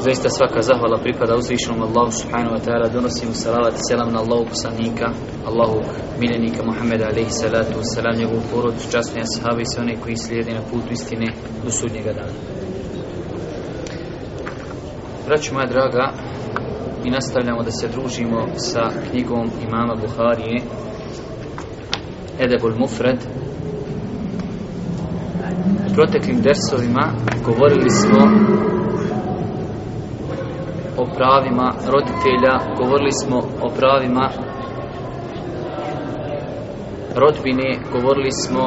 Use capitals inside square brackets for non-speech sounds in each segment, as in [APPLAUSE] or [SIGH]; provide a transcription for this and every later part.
Zaista svaka zahvala pripada uzvišenom Allahu subhanahu wa ta'ala Donosim salavat i selam na Allahu poslanika, Allahu miljenika Muhammeda alaihi salatu selam njegovu porod, časne ashabi i sve koji slijede na putu istine do sudnjega dana. Vraću, moja draga, i nastavljamo da se družimo sa knjigom imama Buharije Edebul Mufred u proteklim dersovima govorili smo o pravima roditelja, govorili smo o pravima rodbine, govorili smo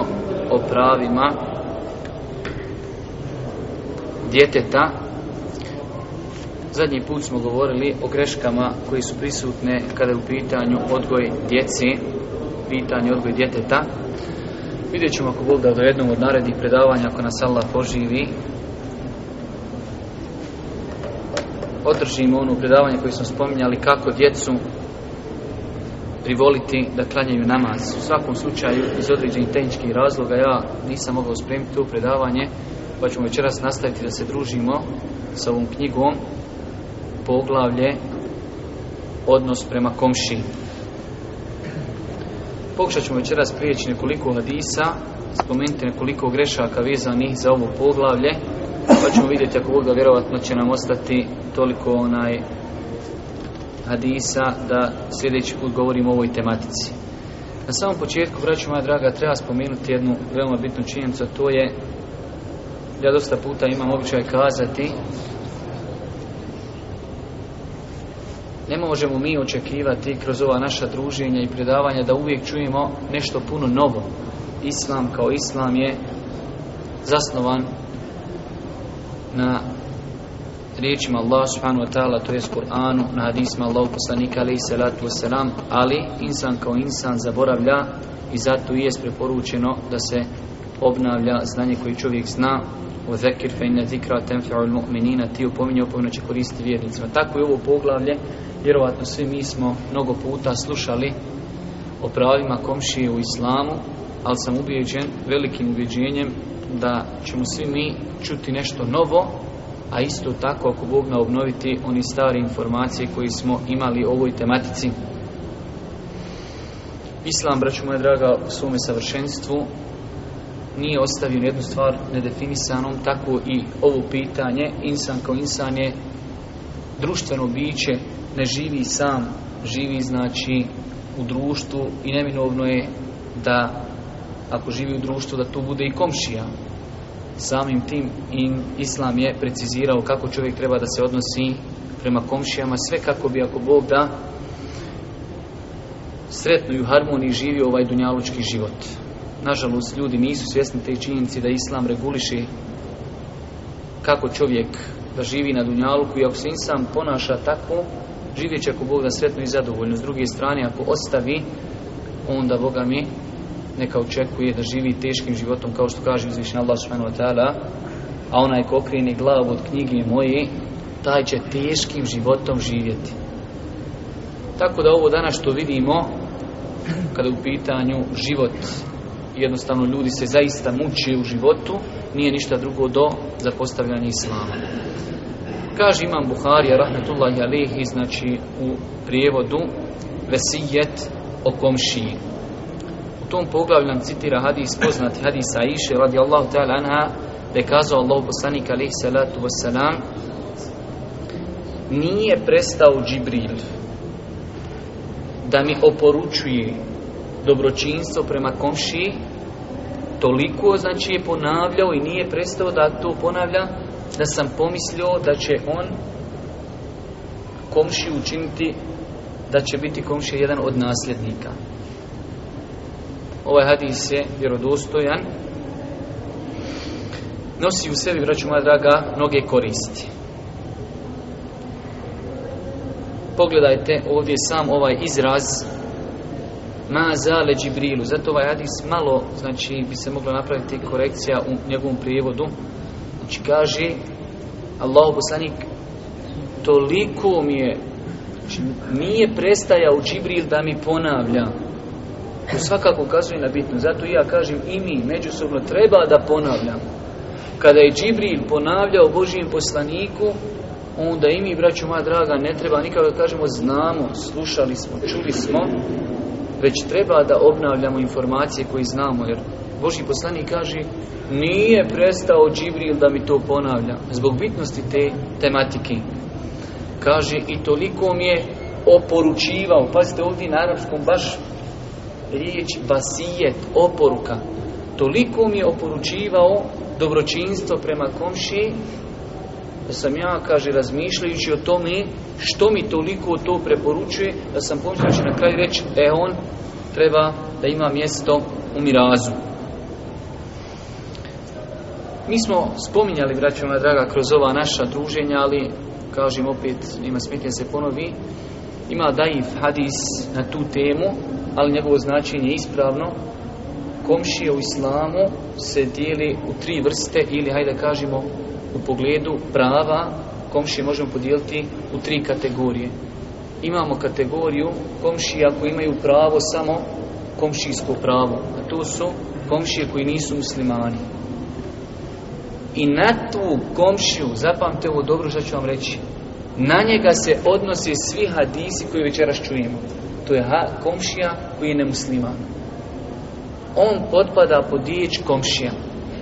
o pravima djeteta. Zadnji put smo govorili o greškama koji su prisutne kada je u pitanju odgoj djeci, pitanje odgoj djeteta. Vidjet ćemo ako da do jednog od narednih predavanja, ako nas Allah poživi, održimo ono predavanje koje smo spominjali kako djecu privoliti da klanjaju namaz. U svakom slučaju, iz određenih tehničkih razloga ja nisam mogao spremiti to predavanje, pa ćemo večeras nastaviti da se družimo sa ovom knjigom poglavlje odnos prema komši. Pokušat ćemo večeras prijeći nekoliko hadisa, spomenuti nekoliko grešaka vezanih za ovo poglavlje, pa ćemo vidjeti ako Boga vjerovatno će nam ostati toliko onaj hadisa da sljedeći put govorimo o ovoj tematici. Na samom početku, braću moja draga, treba spomenuti jednu veoma bitnu činjenicu, a to je ja dosta puta imam običaj kazati ne možemo mi očekivati kroz ova naša druženja i predavanja da uvijek čujemo nešto puno novo. Islam kao islam je zasnovan na riječima Allah subhanahu wa ta'ala, to je Kur'anu, na hadisima Allahu poslanika salatu ali insan kao insan zaboravlja i zato i je preporučeno da se obnavlja znanje koje čovjek zna o zekir fe inna zikra mu'minina ti upominje opomeno će koristiti vjernicima tako je ovo poglavlje vjerovatno svi mi smo mnogo puta slušali o pravima komšije u islamu ali sam ubijeđen velikim ubijeđenjem da ćemo svi mi čuti nešto novo, a isto tako ako Bog obnoviti oni stari informacije koji smo imali o ovoj tematici. Islam, braću moja draga, u svome savršenstvu nije ostavio jednu stvar nedefinisanom, tako i ovo pitanje, insan kao insan je društveno biće, ne živi sam, živi znači u društvu i neminovno je da ako živi u društvu, da tu bude i komšija. Samim tim in Islam je precizirao kako čovjek treba da se odnosi prema komšijama, sve kako bi ako Bog da sretno i u harmoniji živio ovaj dunjalučki život. Nažalost, ljudi nisu svjesni te činjenici da Islam reguliše kako čovjek da živi na dunjaluku i ako se insan ponaša tako, živjet će ako Bog da sretno i zadovoljno. S druge strane, ako ostavi, onda Boga mi neka očekuje da živi teškim životom kao što kaže uzvišen Allah subhanahu wa a onaj ko okreni glavu od knjige moje taj će teškim životom živjeti tako da ovo danas što vidimo kada je u pitanju život jednostavno ljudi se zaista muče u životu nije ništa drugo do zapostavljanja islama kaže imam Buharija rahmetullahi alihi znači u prijevodu vesijet o komšiji tom poglavlju nam citira hadis poznati hadis Aisha radi Allahu ta'ala anha da je kazao Allah poslanik alaihi salatu wasalam nije prestao Džibril da mi oporučuje dobročinstvo prema komši toliko znači je ponavljao i nije prestao da to ponavlja da sam pomislio da će on komši učiniti da će biti komši jedan od nasljednika Ovaj hadis je vjerodostojan. Nosi u sebi, braću moja draga, mnoge koristi. Pogledajte ovdje sam ovaj izraz ma zale Džibrilu. Zato ovaj hadis malo, znači, bi se mogla napraviti korekcija u njegovom prijevodu. Znači, kaže Allah poslanik toliko mi je, znači, nije u Džibril da mi ponavlja to svakako ukazuje na bitno. Zato ja kažem i mi međusobno treba da ponavljam. Kada je Džibril ponavljao Božijem poslaniku, onda i mi, braću moja draga, ne treba nikada da kažemo znamo, slušali smo, čuli smo, već treba da obnavljamo informacije koje znamo, jer Božji poslanik kaže nije prestao Džibril da mi to ponavlja, zbog bitnosti te tematike. Kaže i toliko mi je oporučivao, pazite ovdje na arapskom baš riječ vasijet, oporuka. Toliko mi je oporučivao dobročinstvo prema komši, da sam ja, kaže, razmišljajući o tome što mi toliko to preporučuje, da sam pomislio znači, na kraju reći, e on treba da ima mjesto u mirazu. Mi smo spominjali, braći draga, kroz ova naša druženja, ali, kažem opet, nema smetnje se ponovi, ima daif hadis na tu temu, ali njegovo značenje je ispravno, komšije u islamu se dijeli u tri vrste ili, hajde kažemo, u pogledu prava komšije možemo podijeliti u tri kategorije. Imamo kategoriju komšija koji imaju pravo samo komšijsko pravo, a to su komšije koji nisu muslimani. I na tu komšiju, zapamte ovo dobro što ću vam reći, na njega se odnose svi hadisi koji večeras čujemo to je ha, komšija koji je nemusliman. On potpada pod diječ komšija.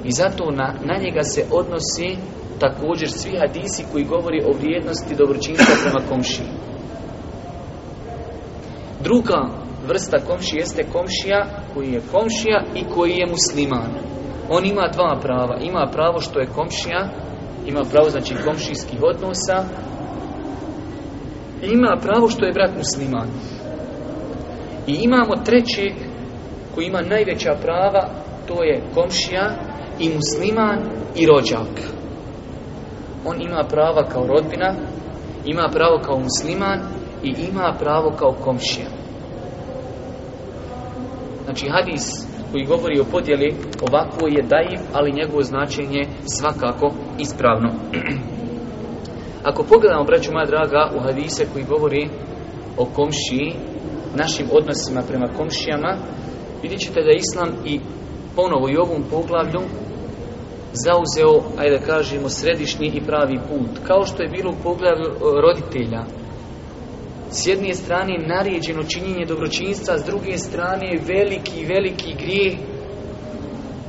I zato na, na njega se odnosi također svi hadisi koji govori o vrijednosti dobročinstva prema komšiji. Druga vrsta komšije jeste komšija koji je komšija i koji je musliman. On ima dva prava. Ima pravo što je komšija, ima pravo znači komšijskih odnosa, ima pravo što je brat musliman. I imamo treći koji ima najveća prava, to je komšija i musliman i rođak. On ima prava kao rodbina, ima pravo kao musliman i ima pravo kao komšija. Znači hadis koji govori o podjeli ovako je dajiv, ali njegovo značenje svakako ispravno. [CLEARS THROAT] Ako pogledamo, braću moja draga, u hadise koji govori o komšiji našim odnosima prema komšijama, vidjet ćete da je Islam i ponovo i ovom poglavlju zauzeo, ajde da kažemo, središnji i pravi put. Kao što je bilo u poglavlju e, roditelja. S jedne strane je naređeno činjenje dobročinstva, s druge strane veliki, veliki grijeh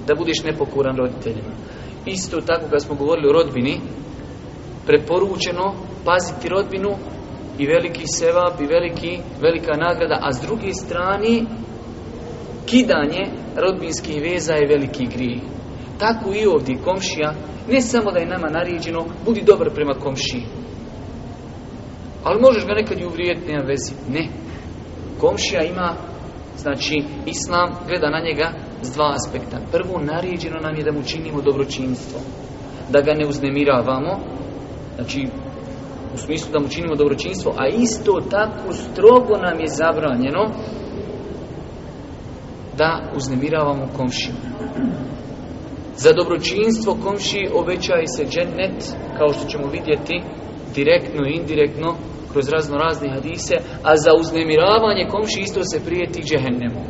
da budeš nepokoran roditeljima. Isto tako kad smo govorili o rodbini, preporučeno paziti rodbinu, i veliki sevap i veliki, velika nagrada, a s druge strane kidanje rodbinskih veza je veliki grije. Tako i ovdje komšija, ne samo da je nama naređeno, budi dobar prema komšiji. Ali možeš ga nekad i uvrijediti, nema vezi. Ne. Komšija ima, znači, islam gleda na njega s dva aspekta. Prvo, naređeno nam je da mu činimo dobročinstvo. Da ga ne uznemiravamo, znači, u smislu da mu činimo dobročinstvo, a isto tako strogo nam je zabranjeno da uznemiravamo komšiju. Za dobročinstvo komšiji obećaje se džennet, kao što ćemo vidjeti, direktno i indirektno, kroz razno razne hadise, a za uznemiravanje komši isto se prijeti džehennemu.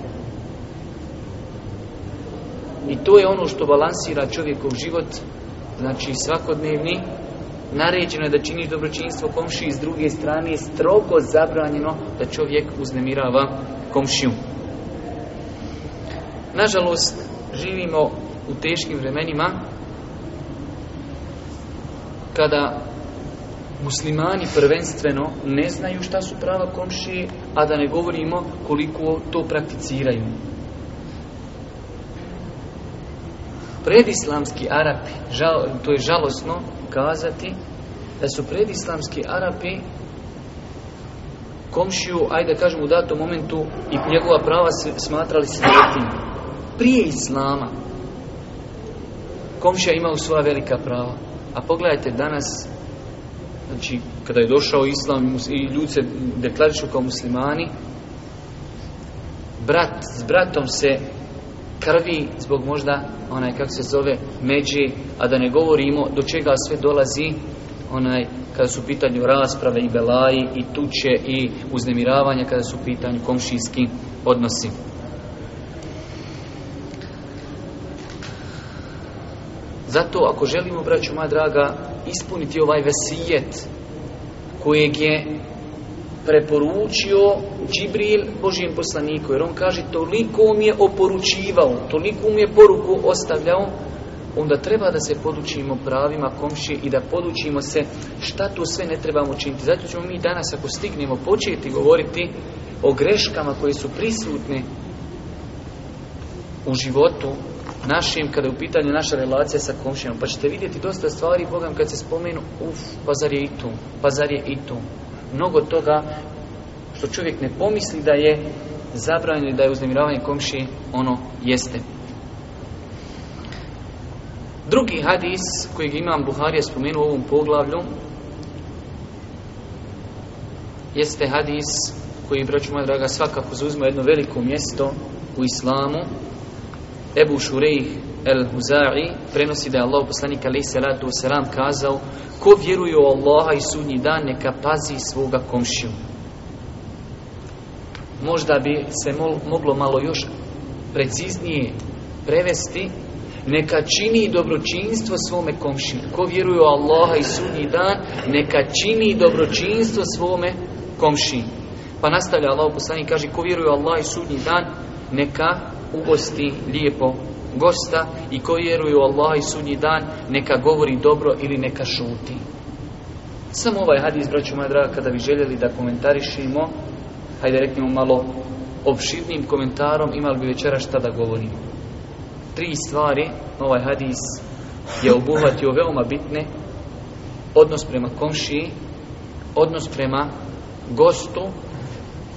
I to je ono što balansira čovjekov život, znači svakodnevni, naređeno je da činiš dobročinstvo komši s druge strane je strogo zabranjeno da čovjek uznemirava komšiju. Nažalost, živimo u teškim vremenima kada muslimani prvenstveno ne znaju šta su prava komšije, a da ne govorimo koliko to prakticiraju. Predislamski Arapi, žal, to je žalosno, kazati da su predislamski Arapi komšiju, ajde da kažem u datom momentu, i njegova prava smatrali svetim. Prije Islama komšija imao svoja velika prava. A pogledajte danas, znači kada je došao Islam i ljudi se deklarišu kao muslimani, brat s bratom se krvi, zbog možda onaj kako se zove međi, a da ne govorimo do čega sve dolazi onaj kada su u pitanju rasprave i belaji i tuče i uznemiravanja kada su u pitanju komšijski odnosi. Zato ako želimo, braću moja draga, ispuniti ovaj vesijet kojeg je preporučio Džibril Božijem poslaniku jer on kaže toliko mi je oporučivao toliko mi je poruku ostavljao onda treba da se podučimo pravima komšije i da podučimo se šta to sve ne trebamo činiti. Zato ćemo mi danas ako stignemo početi govoriti o greškama koje su prisutne u životu našim, kada je u pitanju naša relacija sa komšijom. Pa ćete vidjeti dosta stvari, Bogam, kad se spomenu, uf, pa zar je i tu, pa zar je i tu mnogo toga što čovjek ne pomisli da je zabranjeno i da je uznemiravanje komšije ono jeste. Drugi hadis kojeg imam Buharija spomenuo u ovom poglavlju jeste hadis koji, braću moja draga, svakako zauzima jedno veliko mjesto u islamu. Ebu Šurejih el-Huzari prenosi da je Allah poslanik se ratu wasalam kazao ko vjeruje u Allaha i sudnji dan neka pazi svoga komšiju. Možda bi se moglo malo još preciznije prevesti neka čini dobročinstvo svome komšiju Ko vjeruje u Allaha i sudnji dan neka čini dobročinstvo svome komšiji. Pa nastavlja Allah poslanik kaže ko vjeruje u Allaha i sudnji dan neka ugosti lijepo gosta i koji vjeruju u Allah i sudnji dan, neka govori dobro ili neka šuti. Samo ovaj hadis, braću moja draga, kada bi željeli da komentarišimo, hajde reknemo malo opširnim komentarom, imali bi večera šta da govorimo. Tri stvari, ovaj hadis je obuhvatio veoma bitne, odnos prema komšiji, odnos prema gostu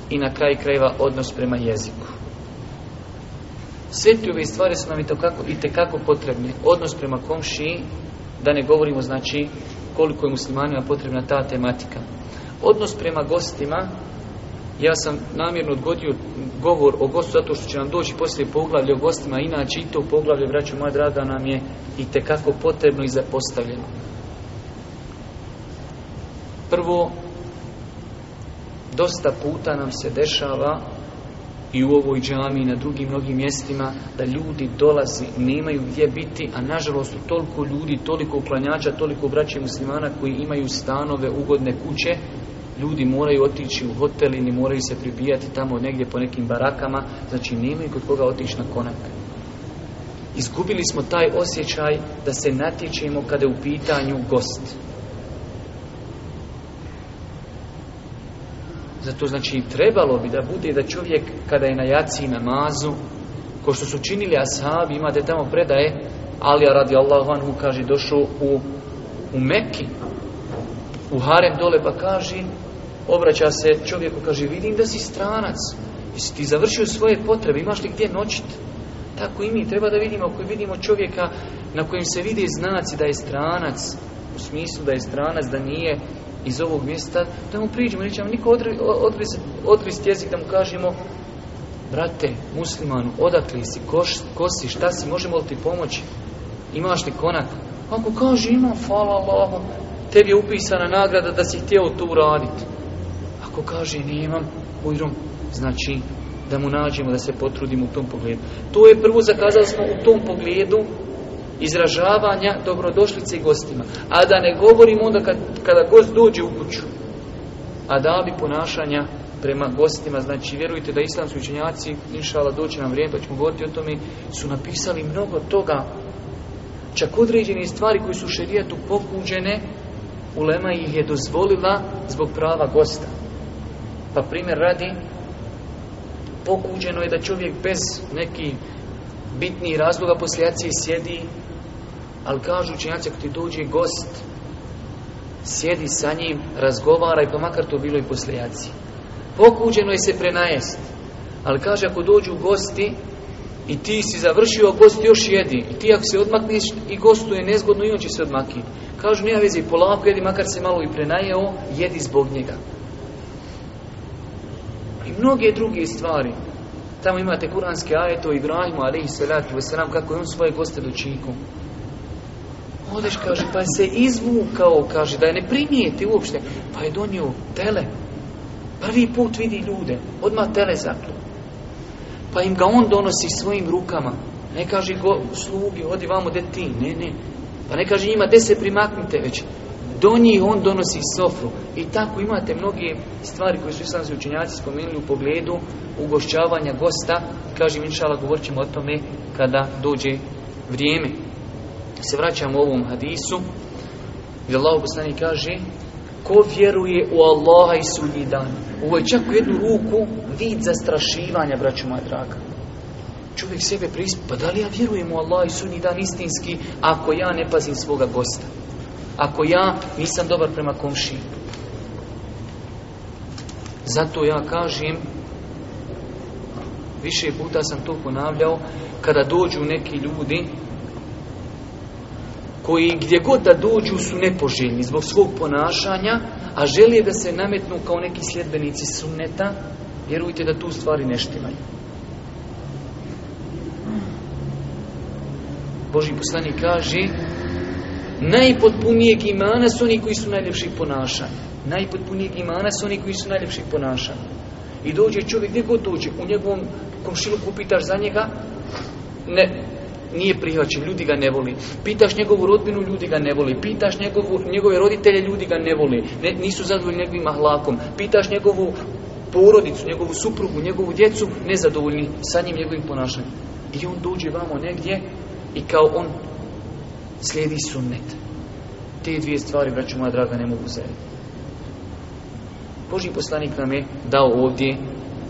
i na kraj krajeva odnos prema jeziku. Sve te ove stvari su nam i tekako potrebne. Odnos prema komšiji, da ne govorimo znači koliko je muslimanima potrebna ta tematika. Odnos prema gostima, ja sam namjerno odgodio govor o gostu zato što će nam doći poslije poglavlje o gostima, inače i to poglavlje, vraćam, moja draga, nam je i tekako potrebno i zapostavljeno. Prvo, dosta puta nam se dešava i u ovoj džami i na drugim mnogim mjestima da ljudi dolazi, nemaju gdje biti, a nažalost su toliko ljudi, toliko uklanjača, toliko braće muslimana koji imaju stanove, ugodne kuće, ljudi moraju otići u hotel i moraju se pribijati tamo negdje po nekim barakama, znači nemaju kod koga otići na konak. Izgubili smo taj osjećaj da se natječemo kada je u pitanju gost. Zato znači trebalo bi da bude da čovjek kada je na jaci namazu, ko što su činili ashabi, imate tamo predaje, ali radi Allahu anhu kaže došao u, u u Harem dole pa kaže, obraća se čovjeku, kaže vidim da si stranac, jesi ti završio svoje potrebe, imaš li gdje noćit? Tako i mi, treba da vidimo, ako vidimo čovjeka na kojem se vidi znaci da je stranac, u smislu da je stranac, da nije iz ovog mjesta, da mu priđemo, nećemo niko odvesti jezik da mu kažemo brate, muslimanu, odakle si, ko si, šta si, možemo li ti pomoći? Imaš li konak? Ako kaže imam, hvala tebi je upisana nagrada da si htio to uraditi. Ako kaže nemam, ujrom, znači da mu nađemo, da se potrudimo u tom pogledu. To je prvo zakazali smo u tom pogledu izražavanja dobrodošlice i gostima. A da ne govorim onda kad, kada gost dođe u kuću. A da bi ponašanja prema gostima, znači vjerujte da islamski učenjaci, inšala doći nam vrijeme pa ćemo govoriti o tome, su napisali mnogo toga, čak određene stvari koje su u šerijatu pokuđene, ulema ih je dozvolila zbog prava gosta. Pa primjer radi, pokuđeno je da čovjek bez neki bitnijih razloga poslije sjedi ali kažu učenjaci, ako ti dođe gost, sjedi sa njim, razgovaraj, pa makar to bilo i poslijaci. Pokuđeno je se prenajest. Ali kaže, ako dođu gosti, i ti si završio, a gost još jedi. I ti ako se odmakneš i gostu je nezgodno i on će se odmakniti. Kažu, nema veze, polako jedi, makar se malo i prenajeo, jedi zbog njega. I mnoge druge stvari. Tamo imate kuranske ajeto Ibrahimu, alaihi salatu wasalam, kako je on svoje goste dočinkom. Odeš, kaže, pa je se izvukao, kaže, da je ne primijeti uopšte. Pa je donio tele. Prvi put vidi ljude, odmah tele zaklju Pa im ga on donosi svojim rukama. Ne kaže, go, slugi, odi vamo, de ti, ne, ne. Pa ne kaže njima, de se primaknite već. Do njih on donosi sofru. I tako imate mnoge stvari koje su islamski učinjaci spomenuli u pogledu ugošćavanja gosta. Kažem, inšala, govorit ćemo o tome kada dođe vrijeme se vraćamo u ovom hadisu gdje Allah poslani kaže ko vjeruje u Allaha i sudnji dan ovo je čak u jednu ruku vid zastrašivanja braću moja draga čovjek sebe prispa pa da li ja vjerujem u Allaha i sudnji dan istinski ako ja ne pazim svoga gosta ako ja nisam dobar prema komši zato ja kažem više puta sam to ponavljao kada dođu neki ljudi koji gdje god da dođu su nepoželjni zbog svog ponašanja, a želije da se nametnu kao neki sljedbenici sunneta, vjerujte da tu stvari neštimaju. Boži poslani kaže najpotpunijeg imana su oni koji su najljepši ponašanja. Najpotpunijeg imana su oni koji su najljepši ponašanja. I dođe čovjek, gdje god dođe, u njegovom komšilu kupitaš za njega, ne, nije prihvaćen, ljudi ga ne voli. Pitaš njegovu rodbinu, ljudi ga ne voli. Pitaš njegovu, njegove roditelje, ljudi ga ne voli. Ne, nisu zadovoljni njegovim ahlakom. Pitaš njegovu porodicu, njegovu suprugu, njegovu djecu, nezadovoljni sa njim njegovim ponašanjem. I on dođe vamo negdje i kao on slijedi sunnet. Te dvije stvari, braću moja draga, ne mogu zajedno Boži poslanik nam je dao ovdje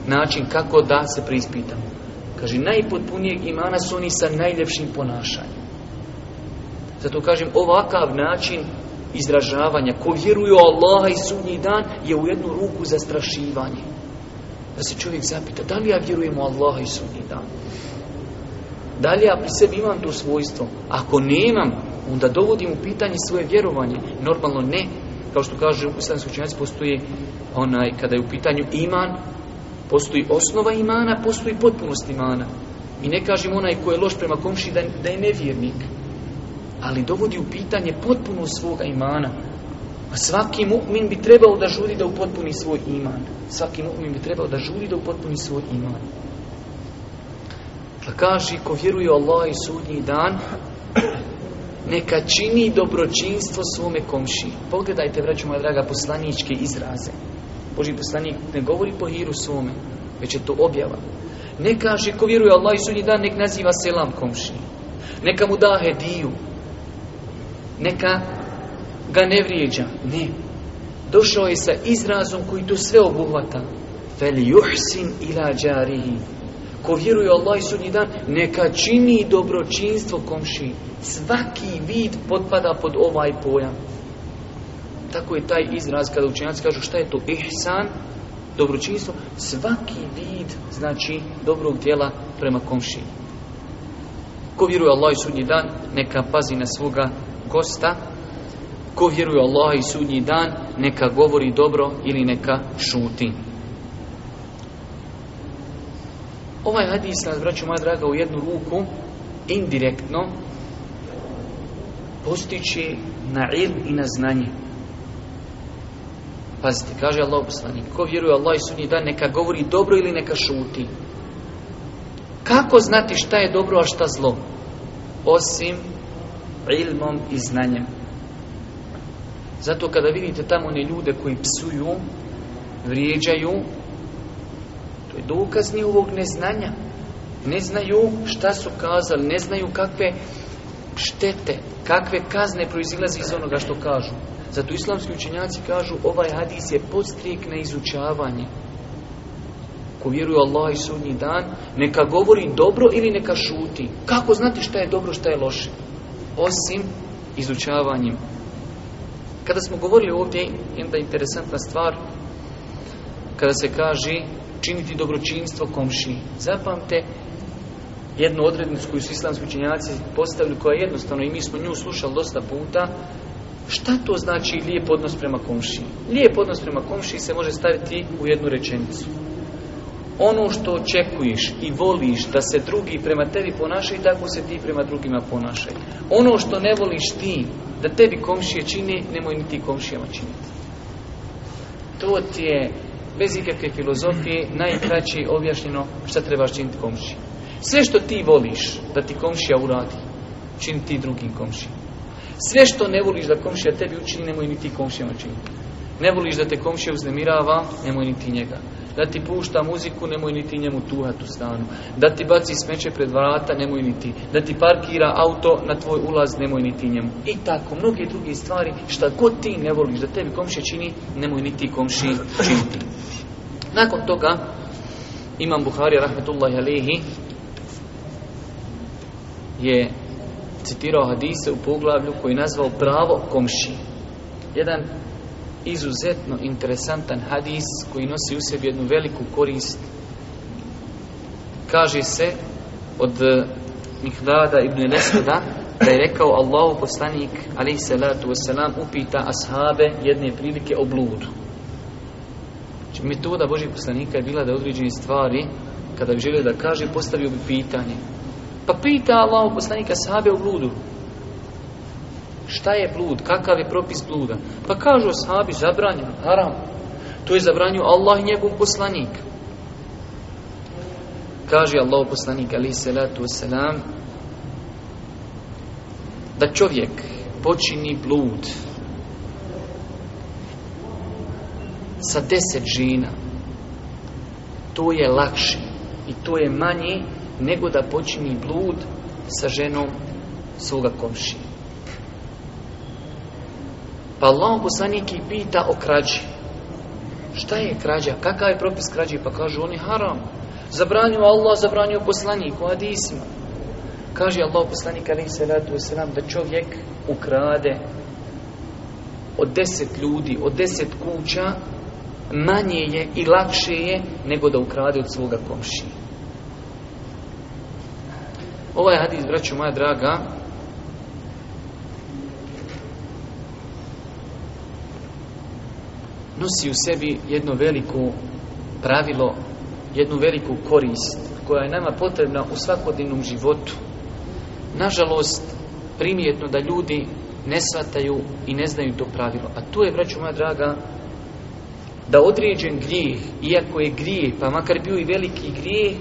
način kako da se preispitamo. Kaže, najpotpunijeg imana su oni sa najljepšim ponašanjem. Zato kažem, ovakav način izražavanja, ko vjeruju Allaha i sudnji dan, je u jednu ruku zastrašivanje. Da se čovjek zapita, da li ja vjerujem u Allaha i sudnji dan? Da li ja pri sebi imam to svojstvo? Ako nemam, onda dovodim u pitanje svoje vjerovanje. Normalno ne. Kao što kaže u islamskoj postoji onaj, kada je u pitanju iman, Postoji osnova imana, postoji potpunost imana. Mi ne kažemo onaj koji je loš prema komši da, da je nevjernik. Ali dovodi u pitanje potpunost svoga imana. A svaki mu'min bi trebao da žuri da upotpuni svoj iman. Svaki mu'min bi trebao da žuri da upotpuni svoj iman. Da kaže ko vjeruje Allah i sudnji dan, neka čini dobročinstvo svome komši. Pogledajte, vraću moja draga, poslaničke izraze. Boži poslanik ne govori po hiru svome, već je to objava. Ne kaže ko vjeruje Allah i sunji dan, nek naziva selam komši. Neka mu da hediju. Neka ga ne vrijeđa. Ne. Došao je sa izrazom koji to sve obuhvata. Fel juhsin ila džarihi. Ko vjeruje Allah i sudnji dan, neka čini dobročinstvo komši. Svaki vid potpada pod ovaj pojam. Tako je taj izraz kada učenjaci kažu šta je to ihsan, dobročinstvo, svaki vid znači dobrog djela prema komši. Ko vjeruje Allah i sudnji dan, neka pazi na svoga gosta. Ko vjeruje Allah i sudnji dan, neka govori dobro ili neka šuti. Ovaj hadis nas, vraća moja draga, u jednu ruku indirektno postići na ilm i na znanje. Pazite, kaže Allah poslanik, ko vjeruje Allah i sudnji dan, neka govori dobro ili neka šuti. Kako znati šta je dobro, a šta zlo? Osim ilmom i znanjem. Zato kada vidite tamo one ljude koji psuju, vrijeđaju, to je dokaz ovog neznanja. Ne znaju šta su kazali, ne znaju kakve štete, kakve kazne proizilaze iz onoga što kažu. Zato islamski učenjaci kažu ovaj hadis je podstrijek na izučavanje. Ko vjeruje Allah i sudnji dan, neka govori dobro ili neka šuti. Kako znati šta je dobro, šta je loše? Osim izučavanjem. Kada smo govorili ovdje, jedna interesantna stvar, kada se kaže činiti dobročinstvo komši. Zapamte jednu odrednicu koju su islamski učenjaci postavili, koja je jednostavno i mi smo nju slušali dosta puta, Šta to znači lijep odnos prema komšiji? Lijep odnos prema komšiji se može staviti u jednu rečenicu. Ono što očekuješ i voliš da se drugi prema tebi ponašaju, tako se ti prema drugima ponašaj. Ono što ne voliš ti, da tebi komšije čini, nemoj ni ti komšijama činiti. To ti je, bez ikakve filozofije, najkraće objašnjeno šta trebaš činiti komšiji. Sve što ti voliš da ti komšija uradi, čini ti drugim komšijima. Sve što ne voliš da komšija tebi učini, nemoj ni ti komšijama čini. Ne voliš da te komšija uznemirava, nemoj ni ti njega. Da ti pušta muziku, nemoj ni ti njemu tuhat u stanu. Da ti baci smeće pred vrata, nemoj ni ti. Da ti parkira auto na tvoj ulaz, nemoj ni ti njemu. I tako, mnoge druge stvari, šta god ti ne voliš da tebi komšija čini, nemoj ni ti komši činiti. Nakon toga, Imam Buhari, rahmetullahi alihi, je citirao hadise u poglavlju koji je nazvao pravo komši. Jedan izuzetno interesantan hadis koji nosi u sebi jednu veliku korist. Kaže se od eh, Mihdada ibn Nesuda da je rekao Allahu poslanik alaih salatu wasalam upita ashabe jedne prilike o bludu. Znači, metoda Božih poslanika je bila da određene stvari kada bi želio da kaže postavio bi pitanje pa pita Allah poslanika sahabe o bludu. Šta je blud? Kakav je propis bluda? Pa kažu sahabi zabranjeno, haram. To je zabranio Allah i njegov poslanik. Kaže Allah poslanik ali salatu selam, da čovjek počini blud sa deset žina. to je lakše i to je manje nego da počini blud sa ženom svoga komši. Pa Allah poslanik pita o krađi. Šta je krađa? Kakav je propis krađe? Pa kažu oni haram. Zabranio Allah, zabranio poslanik hadisima. Kaže Allah poslanik se da čovjek ukrade od deset ljudi, od deset kuća manje je i lakše je nego da ukrade od svoga komšije. Ovaj hadis, braću moja draga, nosi u sebi jedno veliko pravilo, jednu veliku korist koja je nama potrebna u svakodnevnom životu. Nažalost, primijetno da ljudi ne svataju i ne znaju to pravilo. A tu je, braću moja draga, da određen grijeh, iako je grijeh, pa makar bio i veliki grijeh,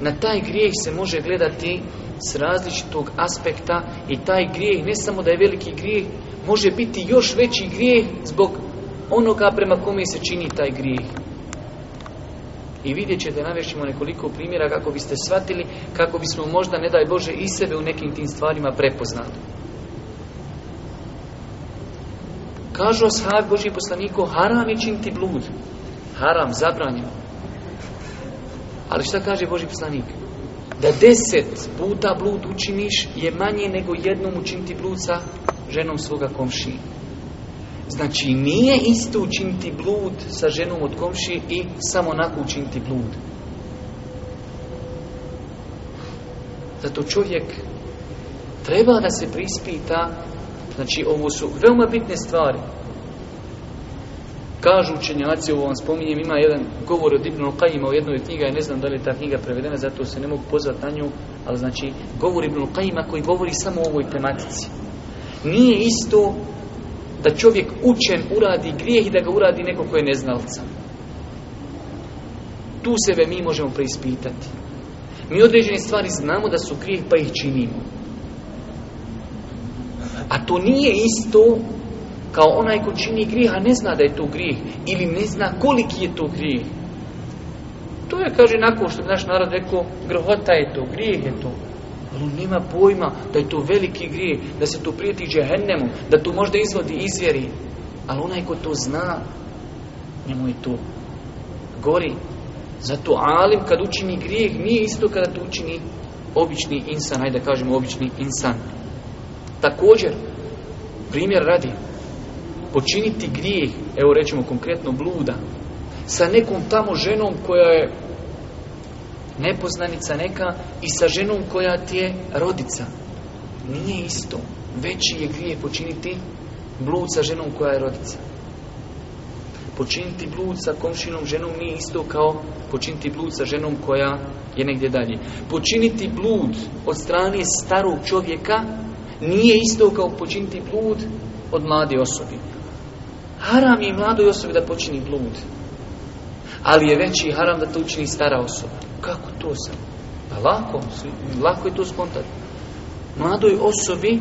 na taj grijeh se može gledati s različitog aspekta i taj grijeh, ne samo da je veliki grijeh, može biti još veći grijeh zbog onoga prema kome se čini taj grijeh. I vidjet ćete, navješimo nekoliko primjera kako biste shvatili, kako bismo možda, ne daj Bože, i sebe u nekim tim stvarima prepoznali. Kažu ashab Boži poslaniku, haram je činiti blud. Haram, zabranjeno. Ali šta kaže Boži poslanik? Da deset puta blud učiniš je manje nego jednom učiniti blud sa ženom svoga komši. Znači nije isto učiniti blud sa ženom od komši i samo onako učiniti blud. Zato čovjek treba da se prispita, znači ovo su veoma bitne stvari, Kažu učenjaci, ovo vam spominjem, ima jedan govor od Ibn Qajima u jednoj knjiga, ja ne znam da li je ta knjiga prevedena, zato se ne mogu pozvati na nju, ali znači govor Ibn Qajima koji govori samo o ovoj tematici. Nije isto da čovjek učen uradi grijeh i da ga uradi neko koje je neznalca. Tu sebe mi možemo preispitati. Mi određene stvari znamo da su grijeh pa ih činimo. A to nije isto kao onaj ko čini a ne zna da je to grih ili ne zna koliki je to grijeh. To je, kaže, nakon što naš narod rekao, grhota je to, grijeh je to. Ali on nema pojma da je to veliki grijeh, da se to prijeti džehennemu, da to možda izvodi izvjeri. Ali onaj ko to zna, njemu je to gori. Zato alim kad učini grijeh nije isto kada to učini obični insan, hajde da kažemo obični insan. Također, primjer radi, počiniti grijeh, evo rećemo konkretno bluda, sa nekom tamo ženom koja je nepoznanica neka i sa ženom koja ti je rodica. Nije isto. Veći je grijeh počiniti blud sa ženom koja je rodica. Počiniti blud sa komšinom ženom nije isto kao počiniti blud sa ženom koja je negdje dalje. Počiniti blud od strane starog čovjeka nije isto kao počiniti blud od mlade osobi. Haram je mladoj osobi da počini blud. Ali je veći haram da to učini stara osoba. Kako to sam? Pa lako, lako je to spontano Mladoj osobi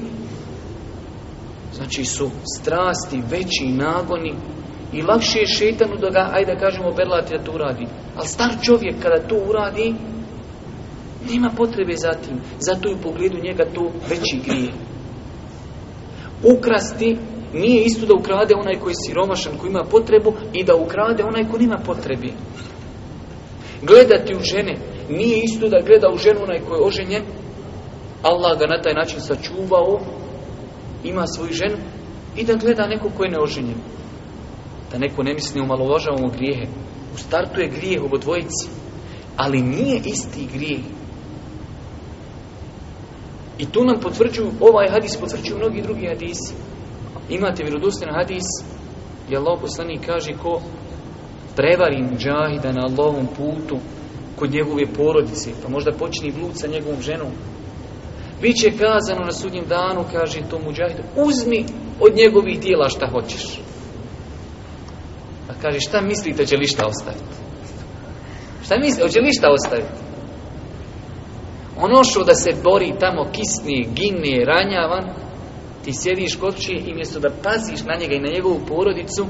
znači su strasti, veći nagoni i lakše je šetanu da ga, ajde da kažemo, berlati da to uradi. Ali star čovjek kada to uradi, nema potrebe za tim. Zato i u pogledu njega to veći grije. Ukrasti nije isto da ukrade onaj koji je siromašan, koji ima potrebu i da ukrade onaj koji nema potrebi. Gledati u žene. Nije isto da gleda u ženu onaj koji je oženjen. Allah ga na taj način sačuvao, ima svoju ženu i da gleda neko koji je neoženjen. Da neko ne misli umalovažavamo grijehe. U startu je grijeh dvojici. Ali nije isti grijeh i tu nam potvrđuju, ovaj hadis potvrđuju mnogi drugi hadisi. Imate vjerodostojan hadis je Allah poslanik kaže ko prevari muđahida na Allahovom putu kod njegove porodice, pa možda počini blud sa njegovom ženom. Biće kazano na sudnjem danu, kaže to muđahidu, uzmi od njegovih dijela šta hoćeš. A kaže, šta mislite, će li šta ostaviti? Šta mislite, hoće li šta ostaviti? Ono što da se bori tamo, kisni, gine, ranjavan, ti sjediš kod i mjesto da paziš na njega i na njegovu porodicu,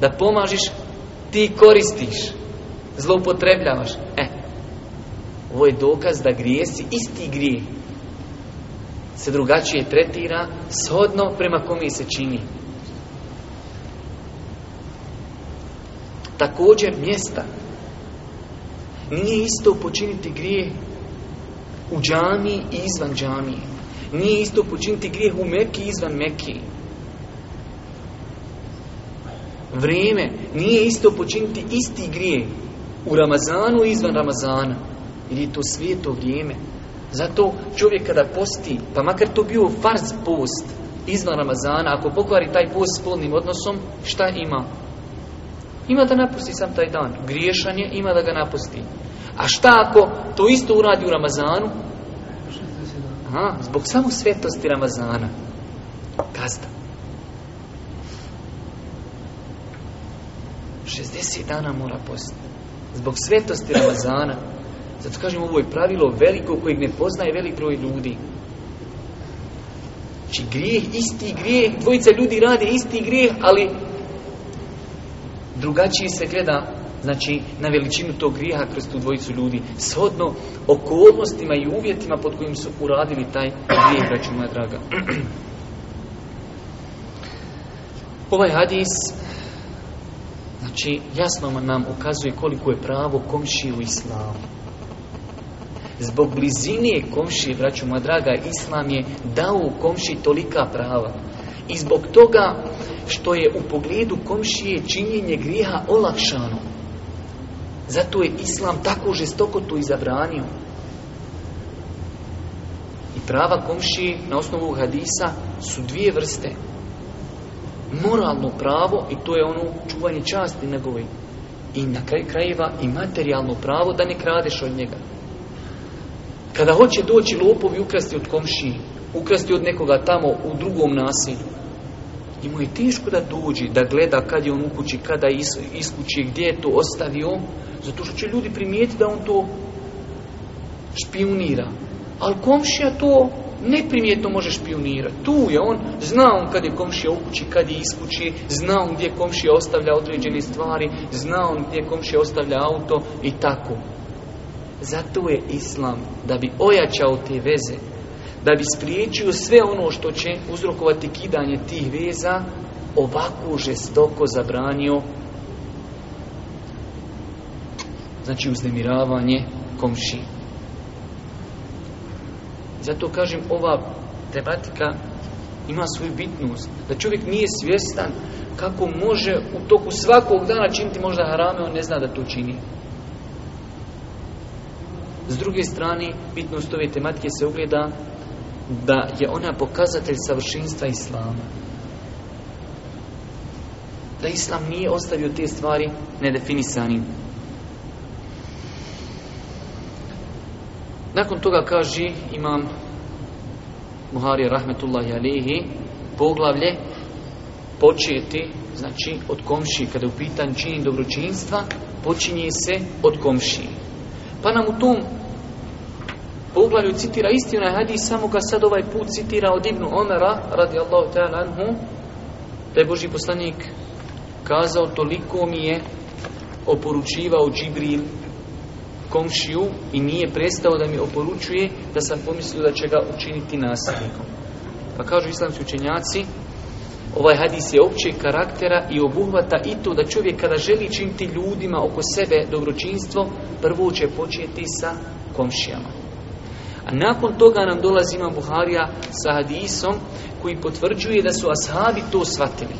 da pomažiš, ti koristiš, zloupotrebljavaš. E, ovo je dokaz da grijesi isti grije se drugačije tretira shodno prema kome se čini. Također mjesta. Nije isto počiniti grije u džami i izvan džamije. Nije isto počiniti grijeh u Mekiji izvan Mekiji. Vrijeme nije isto počiniti isti grijeh u Ramazanu izvan Ramazana. Ili je to svijeto vrijeme. Zato čovjek kada posti, pa makar to bio farz post izvan Ramazana, ako pokvari taj post spolnim odnosom, šta ima? Ima da napusti sam taj dan. Griješan je, ima da ga napusti. A šta ako to isto uradi u Ramazanu, zbog samo svetosti Ramazana. Kazda. 60 dana mora postati. Zbog svetosti Ramazana. Zato kažem, ovo je pravilo veliko kojeg ne poznaje velik broj ljudi. Či znači, grijeh, isti grijeh, dvojica ljudi rade isti grijeh, ali drugačije se gleda znači na veličinu tog grijeha kroz tu dvojicu ljudi, shodno okolnostima i uvjetima pod kojim su uradili taj grijeh, braću moja draga. [CLEARS THROAT] Ovaj hadis Znači, jasno nam ukazuje koliko je pravo komšiju u islamu. Zbog blizine komšije, braću moja draga, islam je dao komši tolika prava. I zbog toga što je u pogledu komšije činjenje grijeha olakšano. Zato je Islam tako žestoko to i zabranio. I prava komšiji na osnovu hadisa su dvije vrste. Moralno pravo i to je ono čuvanje časti njegove. I na kraj krajeva i materijalno pravo da ne kradeš od njega. Kada hoće doći lopovi ukrasti od komšije, ukrasti od nekoga tamo u drugom nasilju, i mu je teško da dođe, da gleda kad je on u kući, kada je iskući, gdje je to ostavio, zato što će ljudi primijetiti da on to špionira. Ali komšija to neprimjetno može špionirati. Tu je on, zna on kad je komšija u kući, kad je iskući, zna on gdje komšija ostavlja određene stvari, zna on gdje komšija ostavlja auto i tako. Zato je Islam, da bi ojačao te veze, da bi spriječio sve ono što će uzrokovati kidanje tih veza, ovako žestoko zabranio znači uznemiravanje komši. Zato kažem, ova tematika ima svoju bitnost. Da čovjek nije svjestan kako može u toku svakog dana činiti možda harame, on ne zna da to čini. S druge strane, bitnost ove tematike se ugleda da je ona pokazatelj savršenstva Islama. Da Islam nije ostavio te stvari nedefinisanim. Nakon toga kaže imam Muhari Rahmetullahi Alihi poglavlje početi znači od komšije, kada je pitanju čini dobročinstva počinje se od komšije. pa nam u tom poglavlju citira isti onaj hadis, samo ga sad ovaj put citira od Ibnu Omera, radi Allahu ta'ala anhu, da je Boži poslanik kazao, toliko mi je oporučivao Džibril komšiju i nije prestao da mi oporučuje da sam pomislio da će ga učiniti nasilnikom. Pa kažu islamski učenjaci, ovaj hadis je općeg karaktera i obuhvata i to da čovjek kada želi činiti ljudima oko sebe dobročinstvo, prvo će početi sa komšijama nakon toga nam dolazi Imam Buharija sa hadisom koji potvrđuje da su ashabi to shvatili.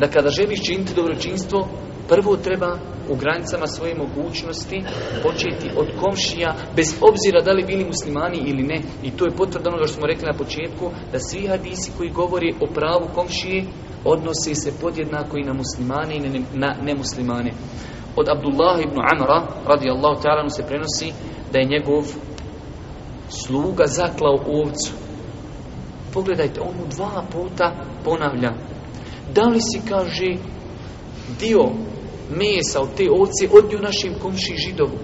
Da kada želiš činiti dobročinstvo, prvo treba u granicama svoje mogućnosti početi od komšija, bez obzira da li bili muslimani ili ne. I to je potvrda onoga što smo rekli na početku, da svi hadisi koji govori o pravu komšije odnose se podjednako i na muslimane i na nemuslimane. Od Abdullah ibn Amra, radijallahu ta'ala, se prenosi da je njegov sluga zaklao ovcu. Pogledajte, on mu dva puta ponavlja. Da li si, kaže, dio mesa od te ovce odnio našim komši židovu?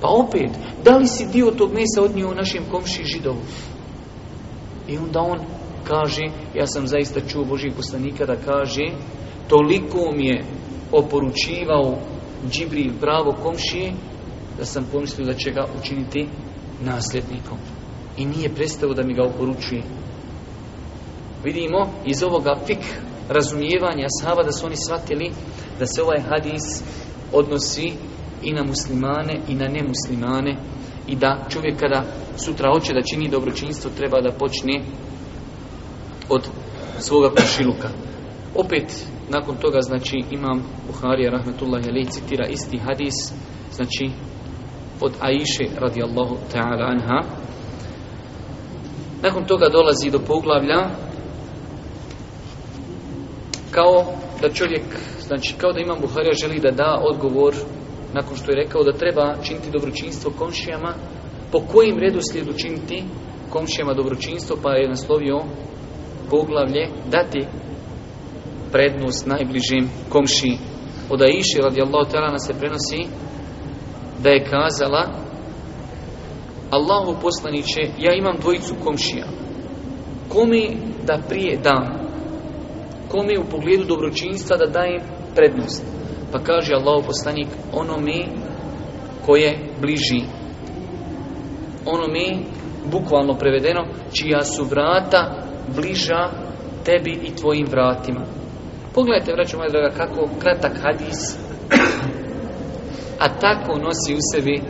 Pa opet, da li si dio tog mesa odnio našim komši židovu? I onda on kaže, ja sam zaista čuo Božih poslanika da kaže, toliko mi je oporučivao Džibril pravo komšije, da sam pomislio da će ga učiniti nasljednikom. I nije prestao da mi ga uporučuje. Vidimo iz ovoga pik razumijevanja sahaba da su oni shvatili da se ovaj hadis odnosi i na muslimane i na nemuslimane i da čovjek kada sutra hoće da čini dobročinstvo treba da počne od svoga košiluka. Opet nakon toga znači imam Buharija rahmetullahi citira isti hadis znači od Aiše radijallahu ta'ala anha. Nakon toga dolazi do poglavlja kao da čovjek, znači kao da Imam Buharija želi da da odgovor nakon što je rekao da treba činiti dobročinstvo komšijama, po kojim redu slijedu činiti komšijama dobročinstvo, pa je naslovio poglavlje dati prednost najbližim komšiji. Od Aiše radijallahu ta'ala se prenosi da je kazala Allahu poslaniće, ja imam dvojicu komšija. Kome da prije dam? Kome u pogledu dobročinstva da dajem prednost? Pa kaže Allahu poslanik, onome koje bliži. Ono mi bukvalno prevedeno, čija su vrata bliža tebi i tvojim vratima. Pogledajte, vraću moja draga, kako kratak hadis a tako nosi u sebi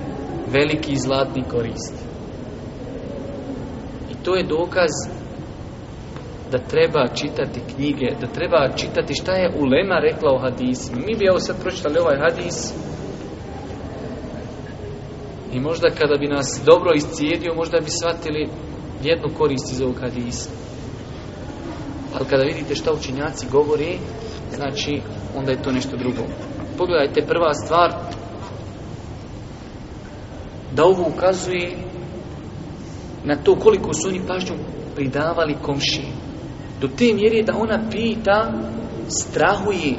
veliki i zlatni korist. I to je dokaz da treba čitati knjige, da treba čitati šta je Ulema rekla o hadisima. Mi bi evo sad pročitali ovaj hadis i možda kada bi nas dobro iscijedio, možda bi shvatili jednu korist iz ovog hadisa. Ali kada vidite šta učinjaci govori, znači onda je to nešto drugo. Pogledajte prva stvar, da ovo ukazuje na to koliko su oni pažnju pridavali komši. Do te mjere da ona pita, strahuje,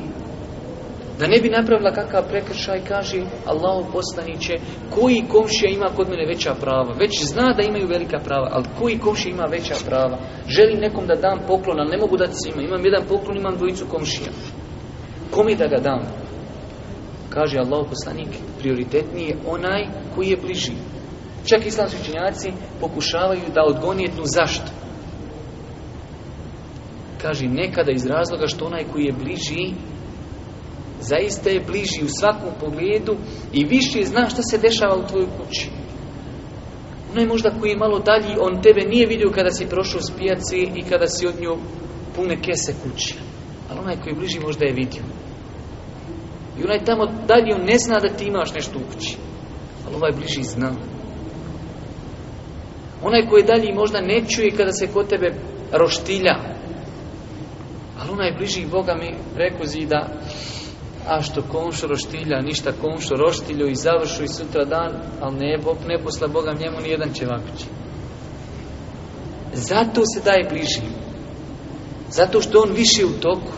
da ne bi napravila kakav prekršaj, kaže Allah poslaniće, koji komšija ima kod mene veća prava? Već zna da imaju velika prava, ali koji komšija ima veća prava? Želim nekom da dam poklon, ali ne mogu dati svima. Imam jedan poklon, imam dvojicu komšija. Kome da ga dam? Kaže Allah poslanik, prioritetniji je onaj koji je bliži. Čak islamski činjaci pokušavaju da odgonijetnu zašto. Kaže, nekada iz razloga što onaj koji je bliži, zaista je bliži u svakom pogledu i više zna što se dešava u tvojoj kući. Onaj možda koji je malo dalji, on tebe nije vidio kada si prošao s pijaci i kada si odnio pune kese kući. Ali onaj koji je bliži možda je vidio. I onaj tamo dalje ne zna da ti imaš nešto u kući. Ali ovaj bliži zna. Onaj koji dalji možda ne čuje kada se kod tebe roštilja. Ali onaj bliži Boga mi preko zida a što komšo roštilja, ništa komšo roštilju i završu i sutra dan, ali ne, Bog ne posla Boga njemu ni jedan ćevapić. Zato se daje bliži. Zato što on više u toku.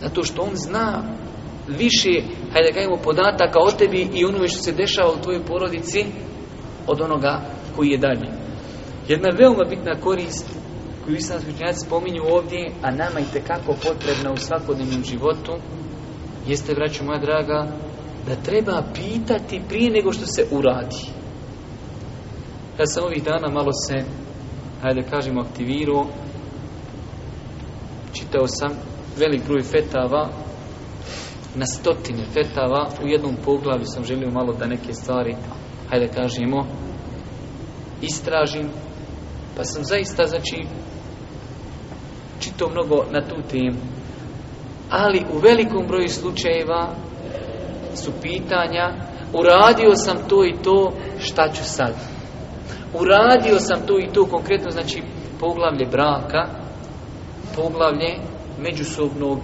Zato što on zna više, hajde da kažemo, podataka o tebi i onome što se dešava u tvojoj porodici od onoga koji je dalje. Jedna veoma bitna korist koju islamski učenjaci spominju ovdje, a nama i tekako potrebna u svakodnevnom životu, jeste, vraću moja draga, da treba pitati prije nego što se uradi. Ja sam ovih dana malo se, hajde kažemo, aktivirao, čitao sam velik broj fetava, na stotine fetava, u jednom poglavlju sam želio malo da neke stvari, hajde kažemo, istražim, pa sam zaista, znači, čito mnogo na tu temu. Ali u velikom broju slučajeva su pitanja uradio sam to i to, šta ću sad? Uradio sam to i to, konkretno znači poglavlje braka, poglavlje međusobnog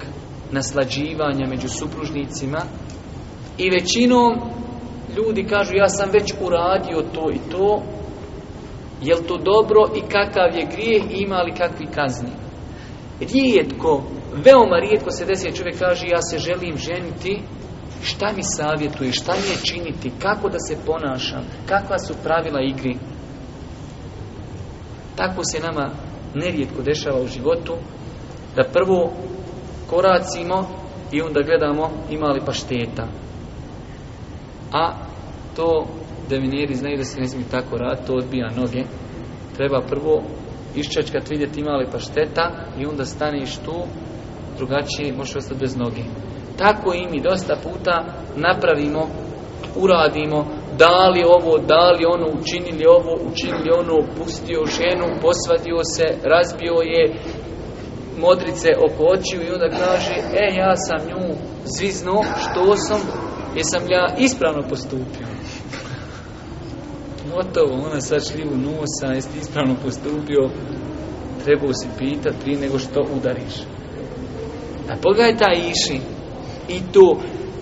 naslađivanja među supružnicima i većinom ljudi kažu ja sam već uradio to i to jel to dobro i kakav je grijeh i ima li kakvi kazni rijetko veoma rijetko se desi čovjek kaže ja se želim ženiti šta mi savjetuje, šta mi je činiti kako da se ponašam kakva su pravila igri tako se nama nerijetko dešava u životu da prvo koracimo i onda gledamo ima li pašteta. A to devineri znaju da se ne smije tako raditi, to odbija noge. Treba prvo kad vidjeti ima li pašteta i onda staniš tu, drugačije možeš ostati bez noge. Tako i mi dosta puta napravimo, uradimo, da li ovo, da li ono, učinili ovo, učinili ono, pustio ženu, posvadio se, razbio je, modrice oko očiju i onda kaže e ja sam nju zvizno što sam jesam ja ispravno postupio gotovo ona sad u nosa jesi ispravno postupio trebao si pitati prije nego što udariš a pogledaj taj iši i to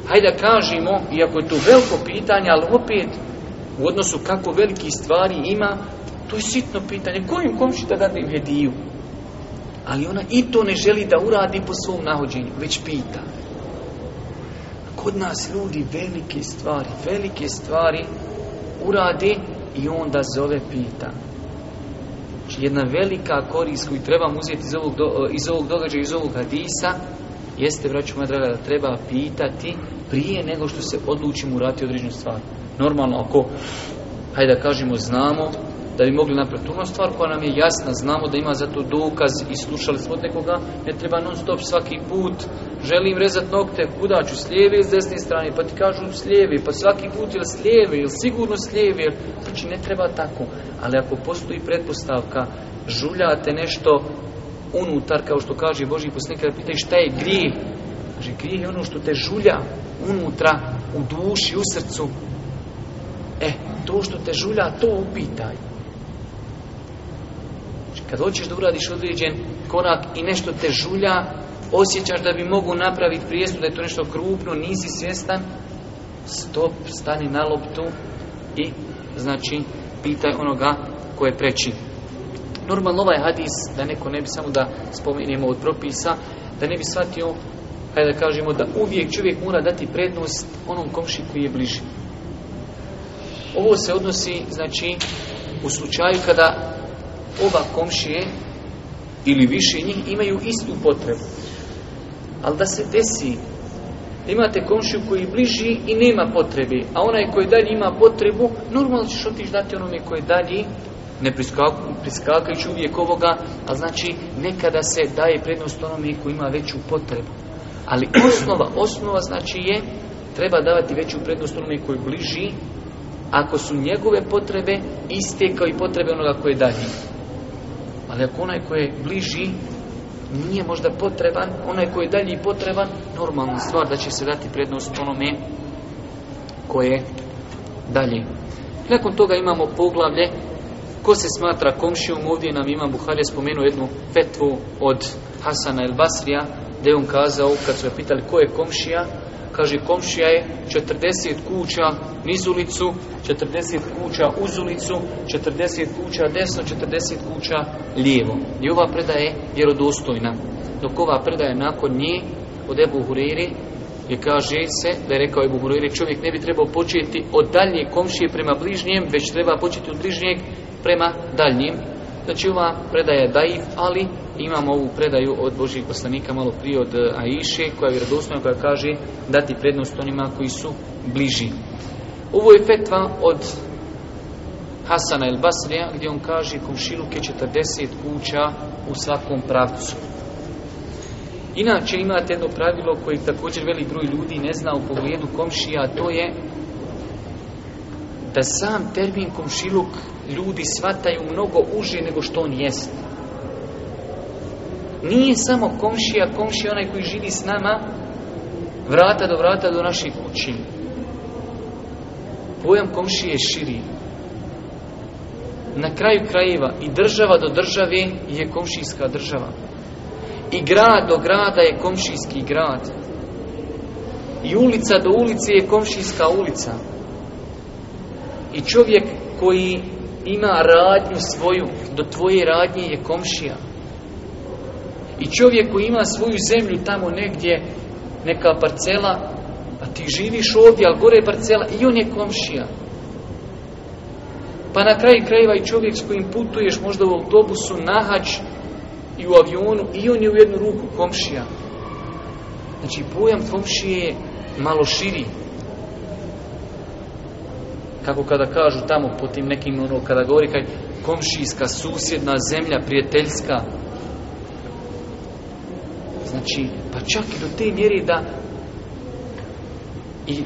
hajde kažemo iako je to veliko pitanje ali opet u odnosu kako veliki stvari ima to je sitno pitanje kojim komšita da im hediju ali ona i to ne želi da uradi po svom nahođenju, već pita. Kod nas ljudi velike stvari, velike stvari uradi i onda zove pita. Znači jedna velika korist koju trebamo uzeti iz ovog, iz ovog događaja, iz ovog hadisa, jeste, vraćamo, draga, da treba pitati prije nego što se odlučimo urati određenu stvar. Normalno, ako, hajde da kažemo, znamo da bi mogli napraviti. ono stvar koja nam je jasna, znamo da ima za to dokaz i slušali smo od nekoga, ne treba non stop svaki put, želim rezati nokte, kuda ću, s lijeve ili s desne strane, pa ti kažu s lijeve, pa svaki put ili s lijeve, ili sigurno s lijeve, znači ne treba tako. Ali ako postoji pretpostavka, žuljate nešto unutar, kao što kaže Boži posljednik, kada pitaš šta je grije, kaže je ono što te žulja unutra, u duši, u srcu, E, to što te žulja, to upitaj. Kad hoćeš da uradiš određen korak i nešto te žulja, osjećaš da bi mogu napraviti prijestu, da je to nešto krupno, nisi svjestan, stop, stani na loptu i znači pitaj onoga koje je preči. Normalno ovaj hadis, da neko ne bi samo da spomenemo od propisa, da ne bi shvatio, hajde da kažemo, da uvijek čovjek mora dati prednost onom komši koji je bliži. Ovo se odnosi, znači, u slučaju kada oba komšije ili više njih imaju istu potrebu. Ali da se desi, imate komšiju koji je bliži i nema potrebe a onaj koji dalje ima potrebu, normalno ćeš otići dati onome koji je dalje, ne priskakajući uvijek ovoga, a znači nekada se daje prednost onome koji ima veću potrebu. Ali osnova, osnova znači je, treba davati veću prednost onome koji je bliži, ako su njegove potrebe iste kao i potrebe onoga koji je dalje. Ali ako onaj koji je bliži nije možda potreban, onaj koji je dalji potreban, normalna stvar da će se dati prednost onome koje je dalje. Nakon toga imamo poglavlje ko se smatra komšijom, ovdje nam imam Buharija spomenuo jednu fetvu od Hasana el Basrija, gdje je on kazao, kad su je pitali ko je komšija, kaže komšija je 40 kuća niz ulicu, 40 kuća uz ulicu, 40 kuća desno, 40 kuća lijevo. I ova predaja je vjerodostojna. Dok ova predaja nakon nje od Ebu Huriri i kaže se da je rekao Ebu Huriri čovjek ne bi trebao početi od daljnje komšije prema bližnjem, već treba početi od bližnjeg prema daljnjem. Znači ova predaja je daiv, ali imamo ovu predaju od Božih poslanika malo prije od eh, Aiše koja je vjerodostojna koja kaže dati prednost onima koji su bliži. Ovo je fetva od Hasana el Basrija gdje on kaže komšiluk je 40 kuća u svakom pravcu. Inače imate jedno pravilo koje također velik broj ljudi ne zna u pogledu komšija, a to je da sam termin komšiluk ljudi shvataju mnogo uže nego što on jest. Nije samo komšija, komšija onaj koji živi s nama, vrata do vrata do naših kući. Pojam komšije širi. Na kraju krajeva i država do države je komšijska država. I grad do grada je komšijski grad. I ulica do ulice je komšijska ulica. I čovjek koji ima radnju svoju, do tvoje radnje je komšija. I čovjek koji ima svoju zemlju tamo negdje, neka parcela, a ti živiš ovdje, ali gore je parcela i on je komšija. Pa na kraju krajeva i čovjek s kojim putuješ možda u autobusu, nahač i u avionu i on je u jednu ruku komšija. Znači pojam komšije je malo širi. Kako kada kažu tamo po tim nekim ono, kada govori kaj komšijska, susjedna zemlja, prijateljska, Znači, pa čak i do te mjeri da i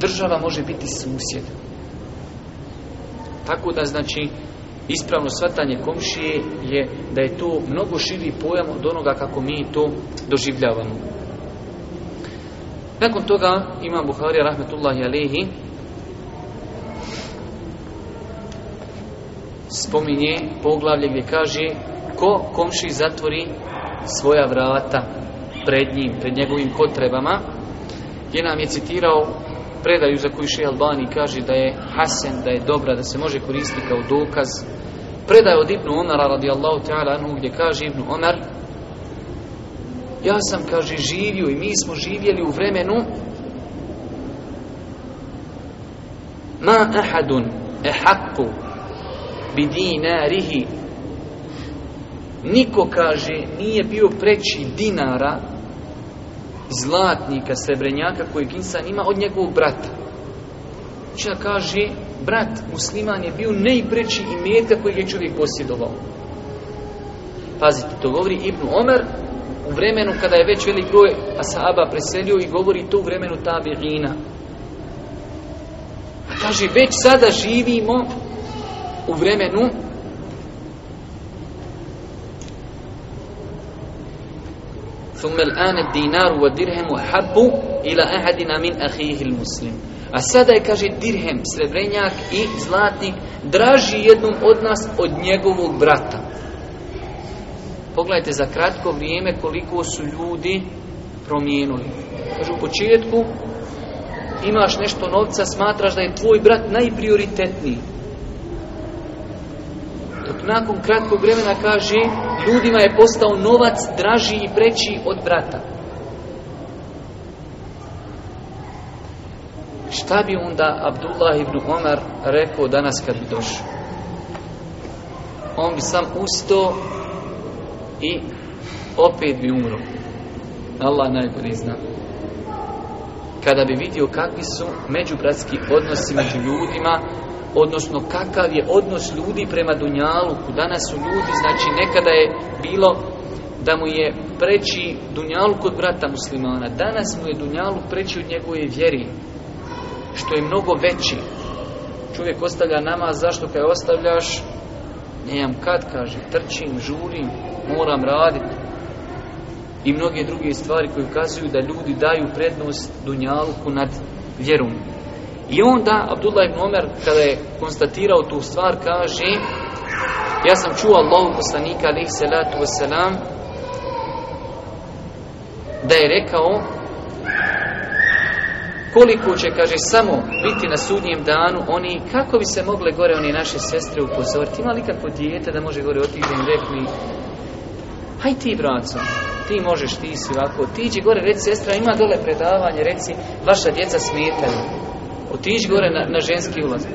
država može biti susjed. Tako da, znači, ispravno svatanje komšije je da je to mnogo širi pojam od onoga kako mi to doživljavamo. Nakon toga imam Buharija rahmetullahi alehi spominje poglavlje gdje kaže ko komši zatvori svoja vrata pred njim, pred njegovim potrebama, je nam je citirao predaju za koju še Albani kaže da je hasen, da je dobra, da se može koristiti kao dokaz. Predaj od Ibnu Omara radijallahu ta'ala anhu gdje kaže Ibnu Omar ja sam, kaže, živio i mi smo živjeli u vremenu ma ahadun ehaku bi Niko, kaže, nije bio preći dinara zlatnika srebrenjaka kojeg insan ima od njegovog brata. Čija kaže, brat musliman je bio najpreći imetka kojeg je čovjek posjedovao. Pazite, to govori Ibn Omer u vremenu kada je već velik broj Asaba preselio i govori to u vremenu Tabi'ina. Kaže, već sada živimo u vremenu ثم الان الدينار والدرهم وحب الى من المسلم A sada je, kaže, dirhem, srebrenjak i zlatnik draži jednom od nas od njegovog brata. Pogledajte za kratko vrijeme koliko su ljudi promijenuli. Kažu u početku imaš nešto novca, smatraš da je tvoj brat najprioritetniji nakon kratkog vremena kaže ljudima je postao novac draži i preći od brata. Šta bi onda Abdullah ibn Omar rekao danas kad bi došao? On bi sam ustao i opet bi umro. Allah najbolje zna. Kada bi vidio kakvi su međubratski odnosi među ljudima, odnosno kakav je odnos ljudi prema Dunjaluku. Danas su ljudi, znači nekada je bilo da mu je preći Dunjaluk od brata muslimana. Danas mu je Dunjaluk preći od njegove vjeri, što je mnogo veći. Čovjek ostavlja nama zašto je ostavljaš? Nemam kad, kaže, trčim, žurim, moram raditi. I mnoge druge stvari koje ukazuju da ljudi daju prednost Dunjaluku nad vjerom. I onda Abdullah ibn Omer kada je konstatirao tu stvar kaže ja sam čuo Allahu poslanika alaih salatu wasalam, da je rekao koliko će, kaže, samo biti na sudnjem danu oni, kako bi se mogle gore oni naše sestre upozoriti, ima li kako dijete da može gore otići i rekli haj ti braco, ti možeš, ti si ovako, ti gore, reci sestra, ima dole predavanje, reci, vaša djeca smetaju. Otiđi gore na, na ženski ulaz.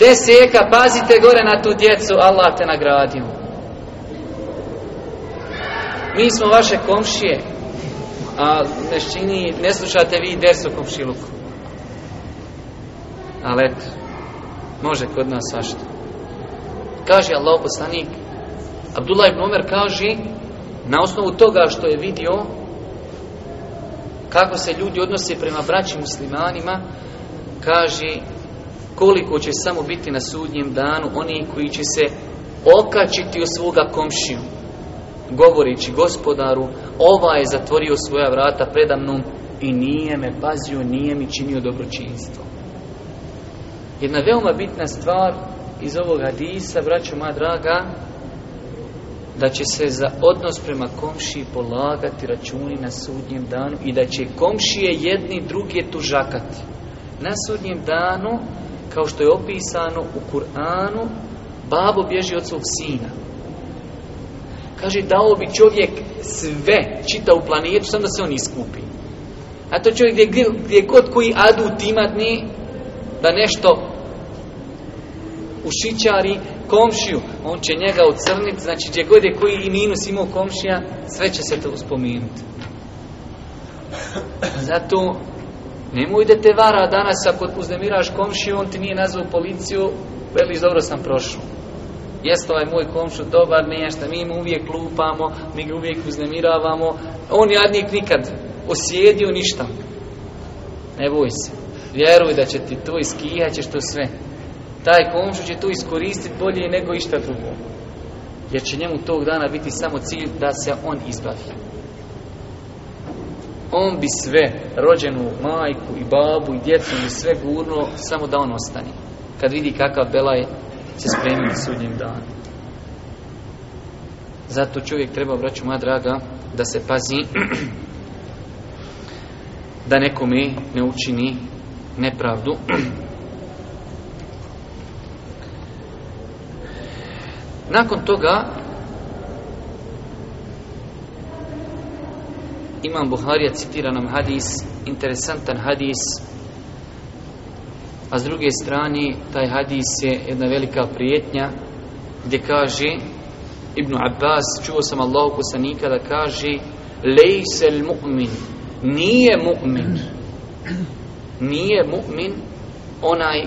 Deseka, pazite gore na tu djecu, Allah te nagradio. Mi smo vaše komšije, a ne slušate vi desu komšiluku. Ali eto, može kod nas svašta. Kaže Allah poslanik, Abdullah ibn Umar kaže, na osnovu toga što je vidio, kako se ljudi odnose prema braći muslimanima, kaže koliko će samo biti na sudnjem danu oni koji će se okačiti u svoga komšiju govoreći gospodaru ova je zatvorio svoja vrata predamnom i nije me pazio, nije mi činio dobročinstvo. Jedna veoma bitna stvar iz ovog hadisa, braćo moja draga, da će se za odnos prema komšiji polagati računi na sudnjem danu i da će komšije jedni druge tužakati na sudnjem danu, kao što je opisano u Kur'anu, babo bježi od svog sina. Kaže, dao bi čovjek sve, čita u planetu, sam da se on iskupi. A to čovjek gdje, gdje god koji adut imatni, da nešto ušićari komšiju, on će njega ucrniti, znači gdje god je koji i minus imao komšija, sve će se to spomenuti. Zato Nemoj da te vara danas ako uznemiraš komšiju, on ti nije nazvao policiju, veli, dobro sam prošao. Jeste ovaj moj komšu dobar, nešto, mi mu uvijek lupamo, mi ga uvijek uznemiravamo. On jadnik nikad osjedio ništa. Ne boj se. Vjeruj da će ti to iskijat ćeš to sve. Taj komšu će to iskoristiti bolje nego išta drugo. Jer će njemu tog dana biti samo cilj da se on izbavi on bi sve, rođenu majku i babu i djecu i sve gurno, samo da on ostani. Kad vidi kakav belaj se spremi na sudnjem danu. Zato čovjek treba, braću moja draga, da se pazi [CLEARS THROAT] da nekome ne učini nepravdu. [CLEARS THROAT] Nakon toga Imam Buharija citira nam hadis, interesantan hadis, a s druge strane taj hadis je jedna velika prijetnja gdje kaže Ibn Abbas, čuo sam Allahu poslanika da kaže Lejsel mu'min, nije mu'min, nije mu'min onaj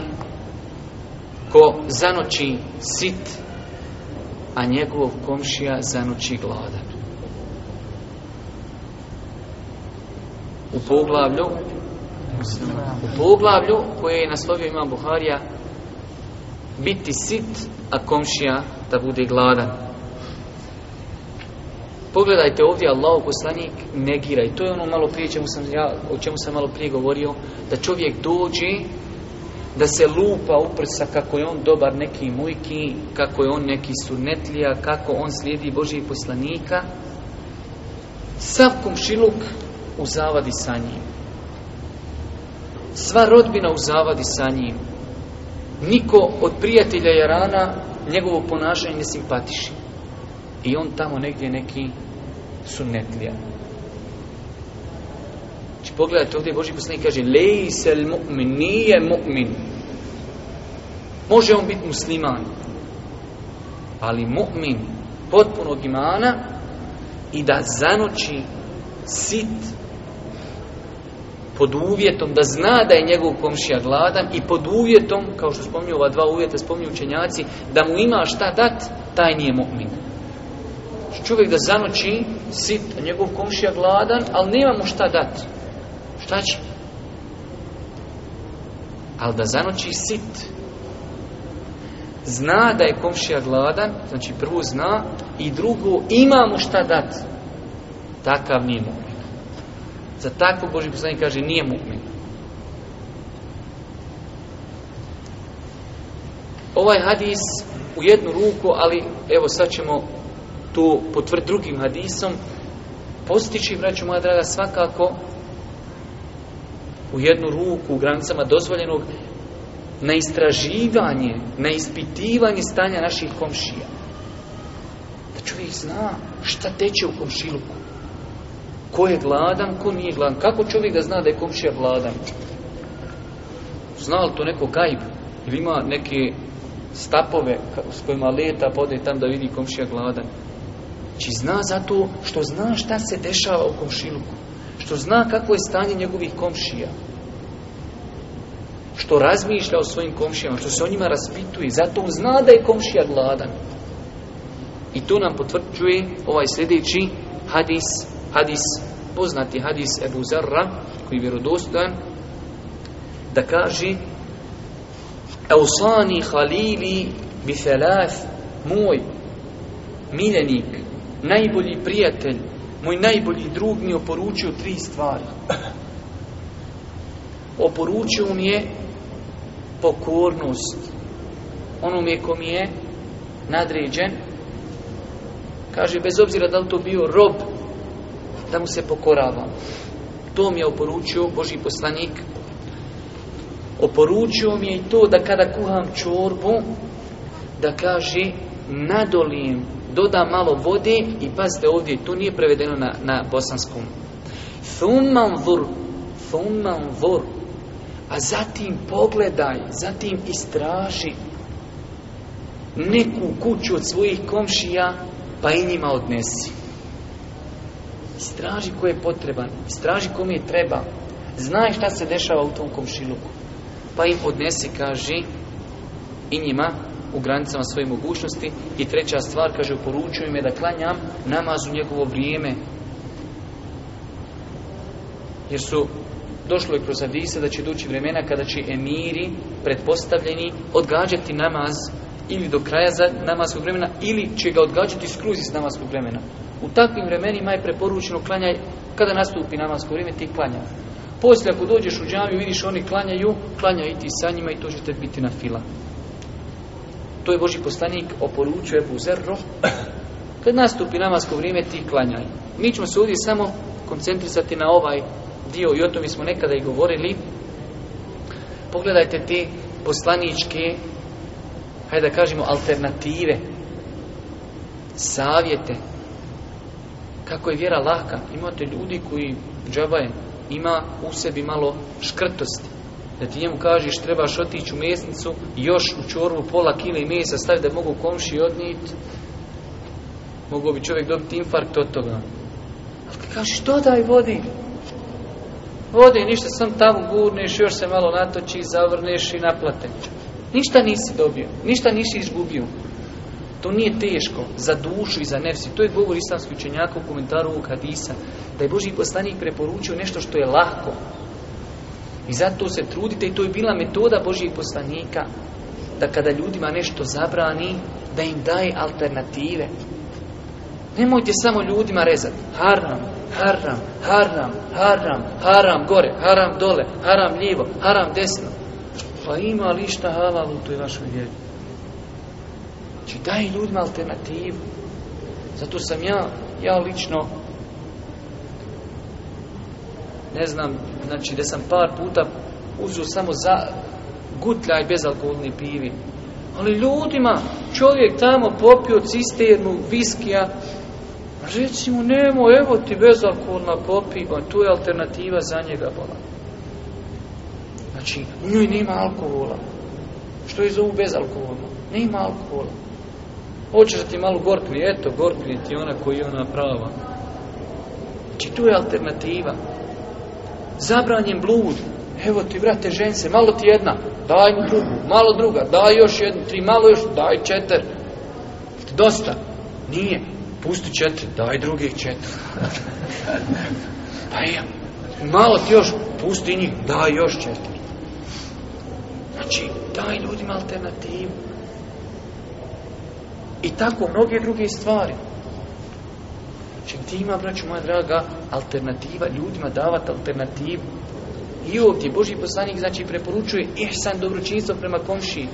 ko zanoći sit, a njegov komšija zanoći glada. u poglavlju u poglavlju koje je naslovio Imam Buharija biti sit, a komšija da bude gladan. Pogledajte ovdje Allahu poslanik negira i to je ono malo prije čemu sam ja, o čemu sam malo prije govorio da čovjek dođe da se lupa u prsa kako je on dobar neki mujki, kako je on neki sunetlija, kako on slijedi Božih poslanika. Sav komšiluk u zavadi sa njim. Sva rodbina u zavadi sa njim. Niko od prijatelja Jarana njegovo ponašanje ne simpatiši. I on tamo negdje neki su sunnetlija. Znači pogledajte ovdje Boži poslanik kaže Lejsel mu'min, nije mu'min. Može on biti musliman. Ali mu'min potpunog imana i da zanoći sit pod uvjetom da zna da je njegov komšija gladan i pod uvjetom, kao što spominju ova dva uvjeta, spominju učenjaci, da mu ima šta dati, taj nije mu'min. Čovjek da zanoći sit, a njegov komšija gladan, ali nema mu šta dat. Šta će? Ali da zanoči sit. Zna da je komšija gladan, znači prvo zna, i drugo ima mu šta dati, Takav nije za takvu Boži poslanik kaže nije mu'min. Ovaj hadis u jednu ruku, ali evo sad ćemo tu potvrditi drugim hadisom, postići, vraću moja draga, svakako u jednu ruku u granicama dozvoljenog na istraživanje, na ispitivanje stanja naših komšija. Da čovjek zna šta teče u komšiluku. Ko je gladan, ko nije gladan. Kako čovjek da zna da je komšija gladan? Zna li to neko gajb? Ili ima neke stapove s kojima leta pode pa tam da vidi komšija gladan? Či znači, zna zato što zna šta se dešava u komšiluku. Što zna kako je stanje njegovih komšija. Što razmišlja o svojim komšijama, što se o njima raspituje. Zato zna da je komšija gladan. I to nam potvrđuje ovaj sljedeći hadis hadis, poznati hadis Ebu Zarra, koji je vjerodostan, da kaže Eusani halili bifelaf, moj miljenik, najbolji prijatelj, moj najbolji drug mi oporučio tri stvari. Oporučio mi je pokornost onome u mi je nadređen. Kaže, bez obzira da li to bio rob da mu se pokorava. To mi je oporučio Boži poslanik. Oporučio mi je i to da kada kuham čorbu, da kaže nadolijem, doda malo vode i pazite ovdje, to nije prevedeno na, na bosanskom. Thumman vur, thumman a zatim pogledaj, zatim istraži neku kuću od svojih komšija, pa i njima odnesi straži ko je potreban, straži kom je treba. Znaj šta se dešava u tom komšiluku. Pa im odnesi, kaži, i njima u granicama svoje mogućnosti. I treća stvar, kaže, uporučuju me da klanjam namaz u njegovo vrijeme. Jer su došlo je kroz Adisa da će doći vremena kada će emiri, pretpostavljeni, odgađati namaz ili do kraja za vremena ili će ga odgađati skruzi s namazskog vremena. U takvim vremenima je preporučeno klanjaj, kada nastupi namasko vrijeme, ti klanja. Poslije ako dođeš u džamiju, vidiš oni klanjaju, klanjaj ti sa njima i to ćete biti na fila. To je Boži poslanik oporučuje buzerro Zerro. Kad nastupi namasko vrijeme, ti klanjaj. Mi ćemo se ovdje samo koncentrisati na ovaj dio i o tome smo nekada i govorili. Pogledajte te poslaničke, hajde da kažemo, alternative, savjete, kako je vjera lahka, Imate ljudi koji džabajem ima u sebi malo škrtosti. Da ti njemu kažeš trebaš otići u mesnicu još u čorvu pola kile mesa staviti da mogu komši odnijeti. Mogao bi čovjek dobiti infarkt od toga. Ali ti kažeš to daj vodi. Vodi, ništa sam tamo gurneš, još se malo natoči, zavrneš i naplate. Ništa nisi dobio, ništa nisi izgubio. To nije teško za dušu i za nefsi. To je govor islamski učenjaka u komentaru ovog hadisa. Da je Boži poslanik preporučio nešto što je lako. I zato se trudite i to je bila metoda Božijeg poslanika da kada ljudima nešto zabrani, da im daje alternative. Nemojte samo ljudima rezati. Haram, haram, haram, haram, haram gore, haram dole, haram lijevo, haram desno. Pa ima lišta halal u toj vašoj vjeri. Znači daj ljudima alternativu. Zato sam ja, ja lično ne znam, znači da sam par puta uzeo samo za gutljaj bezalkoholni pivi. Ali ljudima, čovjek tamo popio cisternu viskija, reći mu nemo, evo ti bezalkoholna popi, tu je alternativa za njega bola. Znači, u njoj nema alkohola. Što je zovu bezalkoholno? Nema alkohola. Hoćeš da ti malo gorkni, eto, gorkni ti ona koji je ona prava. Znači tu je alternativa. Zabranjen blud. Evo ti, vrate, žence, malo ti jedna, daj mu drugu, malo druga, daj još jednu, tri, malo još, daj četiri. Dosta. Nije. Pusti četiri, daj drugih četiri. Pa malo ti još, pusti njih, daj još četiri. Znači, daj ljudima alternativu. I tako mnoge druge stvari. Čim ti ima, braću moja draga, alternativa, ljudima davati alternativu. I ovdje Boži poslanik znači preporučuje ihsan dobročinstvo prema komšiji.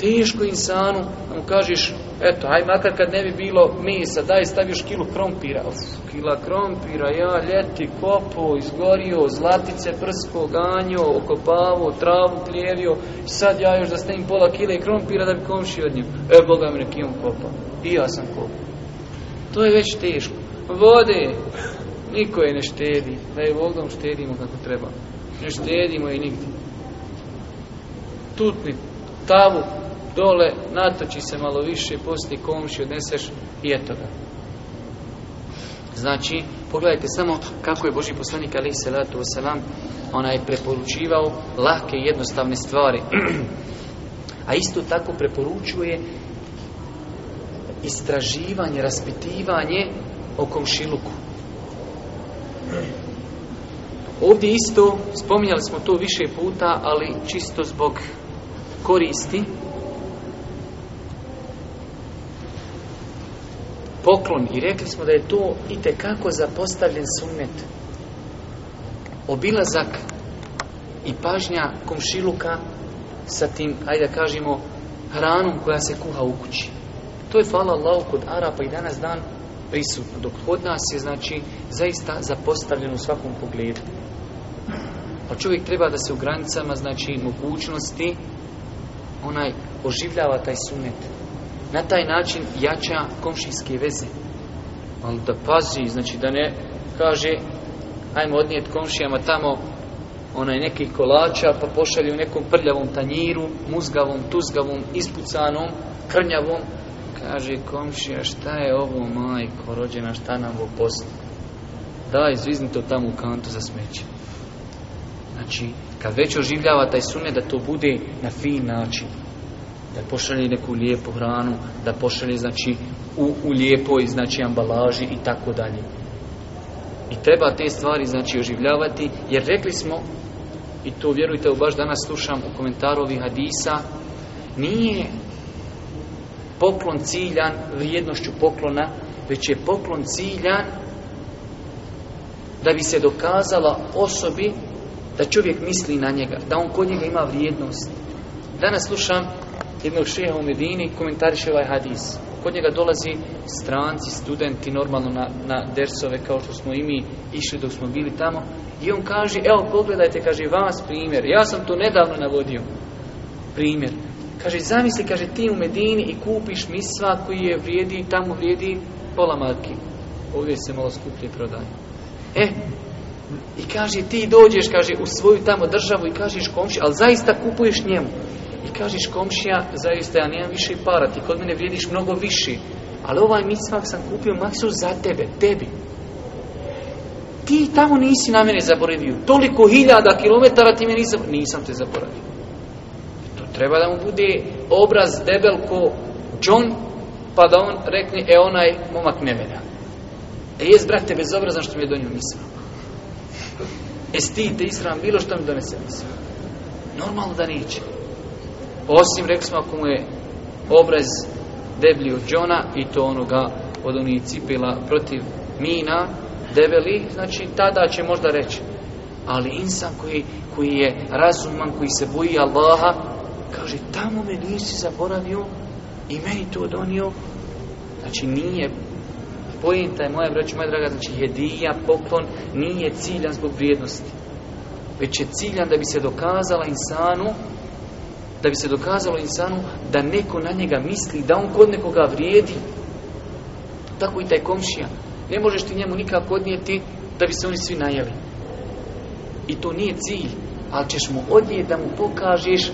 Teško insanu, on mu kažeš, eto, aj makar kad ne bi bilo mesa, daj staviš kilu krompira. Uf, kila krompira, ja ljeti kopo, izgorio, zlatice prsko, ganjo, okopavo, travu plijevio, sad ja još da stavim pola kile krompira da bi komši od njim. E, Boga mi neki on kopa. I ja sam kopao. To je već teško. Vode, niko je ne štedi. Da je Bogom štedimo kako treba. Ne štedimo i nigdje. Tutni, tavu, dole, natoči se malo više, posti komši odneseš i eto ga. Znači, pogledajte samo kako je Boži poslanik Ali salatu vam onaj preporučivao lake i jednostavne stvari. [CLEARS THROAT] A isto tako preporučuje istraživanje, raspitivanje o komšiluku. Ovdje isto, spominjali smo to više puta, ali čisto zbog koristi poklon i rekli smo da je to itekako zapostavljen sunnet. Obilazak i pažnja komšiluka sa tim, ajde da kažemo, hranom koja se kuha u kući. To je, hvala Allahu, kod Arapa i danas dan prisutno, dok kod nas je, znači, zaista zapostavljen u svakom pogledu. Pa čovjek treba da se u granicama, znači, mogućnosti, onaj oživljava taj sunet na taj način jača komšijske veze. On da pazi, znači da ne kaže ajmo odnijet komšijama tamo onaj neki kolača pa pošalju nekom prljavom tanjiru, muzgavom, tuzgavom, ispucanom, krnjavom. Kaže komšija šta je ovo majko rođena, šta nam ovo posti? Daj zvizni to tamo u kantu za smeće. Znači, kad već oživljava taj sunet da to bude na fin način da pošalje neku lijepu hranu, da pošalje znači u, u lijepoj znači ambalaži i tako dalje. I treba te stvari znači oživljavati jer rekli smo i to vjerujte baš danas slušam u komentaru ovih hadisa nije poklon ciljan vrijednošću poklona već je poklon ciljan da bi se dokazala osobi da čovjek misli na njega, da on kod njega ima vrijednost. Danas slušam jednog šeha u Medini komentariše ovaj hadis. Kod njega dolazi stranci, studenti, normalno na, na dersove kao što smo i mi išli dok smo bili tamo. I on kaže, evo pogledajte, kaže vas primjer. Ja sam to nedavno navodio. Primjer. Kaže, zamisli, kaže ti u Medini i kupiš misva koji je vrijedi, tamo vrijedi pola marki. Ovdje se malo skuplje prodaje. E, i kaže, ti dođeš, kaže, u svoju tamo državu i kažeš komši, ali zaista kupuješ njemu i kažeš komšija, zaista ja nemam više para, ti kod mene vrijediš mnogo više, ali ovaj mitzvah sam kupio maksu za tebe, tebi. Ti tamo nisi na mene zaboravio, toliko hiljada kilometara ti me nisam, nisam te zaboravio. To treba da mu bude obraz debel ko John, pa da on rekne, e onaj momak nemena. E jes, brate, bezobrazan što mi je donio Es Esti, te isram, bilo što mi donese mitzvah. Normalno da neće. Osim, rekli smo, ako mu je obraz deblji od džona i to onoga od onih cipila protiv mina, debeli, znači tada će možda reći. Ali insan koji, koji je razuman, koji se boji Allaha, kaže tamo me nisi zaboravio i meni to donio. Znači nije pojenta je moja braća, moja draga, znači jedija, poklon nije ciljan zbog vrijednosti. Već je ciljan da bi se dokazala insanu da bi se dokazalo insanu da neko na njega misli, da on kod nekoga vrijedi. Tako i taj komšija. Ne možeš ti njemu nikako odnijeti da bi se oni svi najeli. I to nije cilj, ali ćeš mu odnijeti da mu pokažeš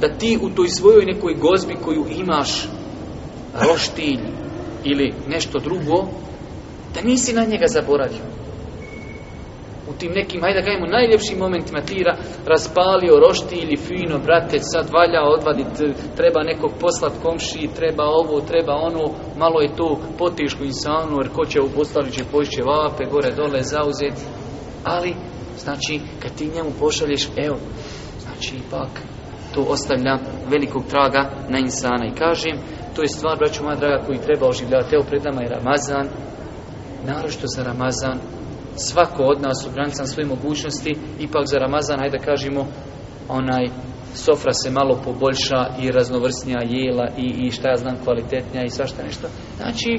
da ti u toj svojoj nekoj gozbi koju imaš roštilj ili nešto drugo, da nisi na njega zaboravio u tim nekim, hajde da kažemo, najljepšim momentima tira, raspalio roštilj ili fino, brate, sad valja odvadit, treba nekog poslat komši, treba ovo, treba ono, malo je to potiško insanu, jer ko će postavit će će vape, gore, dole, zauzet, ali, znači, kad ti njemu pošalješ, evo, znači, ipak, to ostavlja velikog traga na insana i kažem, to je stvar, braću moja draga, koji treba oživljavati, evo, pred nama je Ramazan, naročito za Ramazan, svako od nas u granicama svoje mogućnosti, ipak za Ramazan, hajde kažemo, onaj sofra se malo poboljša i raznovrsnija jela i, i šta ja znam kvalitetnija i svašta nešto. Znači,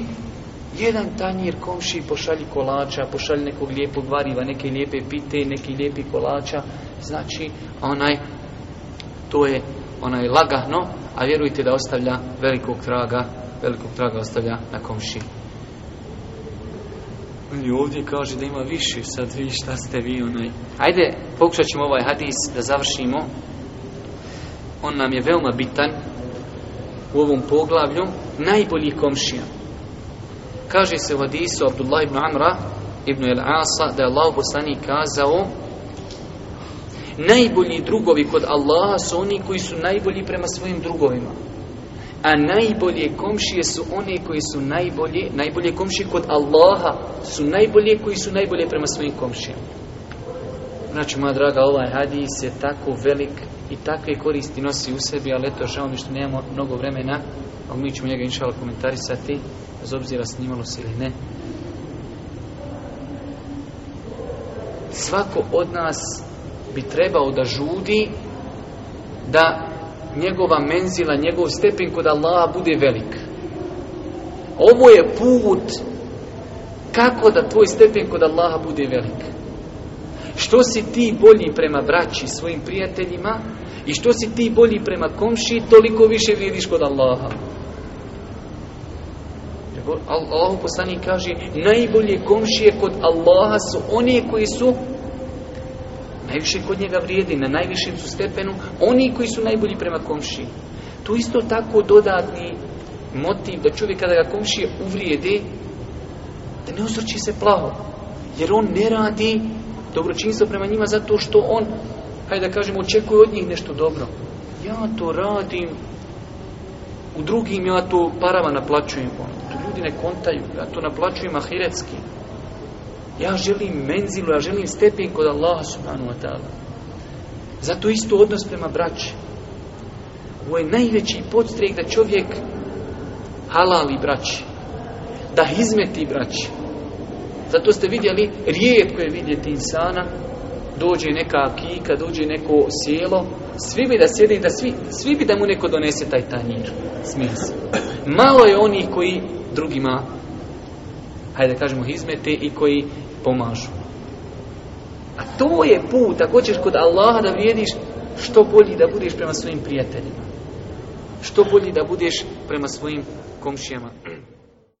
jedan tanjir komši pošalji kolača, pošalji nekog lijepog variva, neke lijepe pite, neki lijepi kolača. Znači, onaj, to je onaj lagano, a vjerujte da ostavlja velikog traga, velikog traga ostavlja na komši. On je ovdje kaže da ima više, sad vi šta ste vi onaj. Ajde, pokušat ćemo ovaj hadis da završimo. On nam je veoma bitan u ovom poglavlju. najboljih komšija. Kaže se u hadisu Abdullah ibn Amra ibn El Asa da je Allah poslani kazao Najbolji drugovi kod Allaha su oni koji su najbolji prema svojim drugovima. A najbolje komšije su one koji su najbolje, najbolje komšije kod Allaha su najbolje koji su najbolje prema svojim komšijama. Znači, moja draga, ovaj hadis je tako velik i takve koristi nosi u sebi, ali eto, žao mi što nemamo mnogo vremena, ali mi ćemo njega inšala komentarisati, bez obzira snimalo se ili ne. Svako od nas bi trebao da žudi da njegova menzila, njegov stepen kod Allaha bude velik. Ovo je put kako da tvoj stepen kod Allaha bude velik. Što si ti bolji prema braći, svojim prijateljima i što si ti bolji prema komši, toliko više vidiš kod Allaha. Allah poslani kaže, najbolje komšije kod Allaha su oni koji su najviše kod njega vrijedi, na najvišem su stepenu oni koji su najbolji prema komši. To isto tako dodatni motiv da čovjek kada ga komšije uvrijede, da ne osrči se plaho. Jer on ne radi dobročinstvo prema njima zato što on, hajde da kažemo, očekuje od njih nešto dobro. Ja to radim, u drugim ja to parama naplaćujem. To ljudi ne kontaju, ja to naplaćujem ahiretski. Ja želim menzilu, ja želim stepen kod Allaha subhanahu wa ta'ala. Zato isto odnos prema braći. Ovo je najveći podstrijek da čovjek halali braći. Da izmeti braći. Zato ste vidjeli, rijetko je vidjeti insana, dođe neka akika, dođe neko sjelo, svi bi da sjedi, da svi, svi bi da mu neko donese taj tanjir. Smije Malo je onih koji drugima hajde da kažemo, izmete i koji pomažu. A to je put, ako hoćeš kod Allaha da vrijediš, što bolji da budeš prema svojim prijateljima. Što bolji da budeš prema svojim komšijama.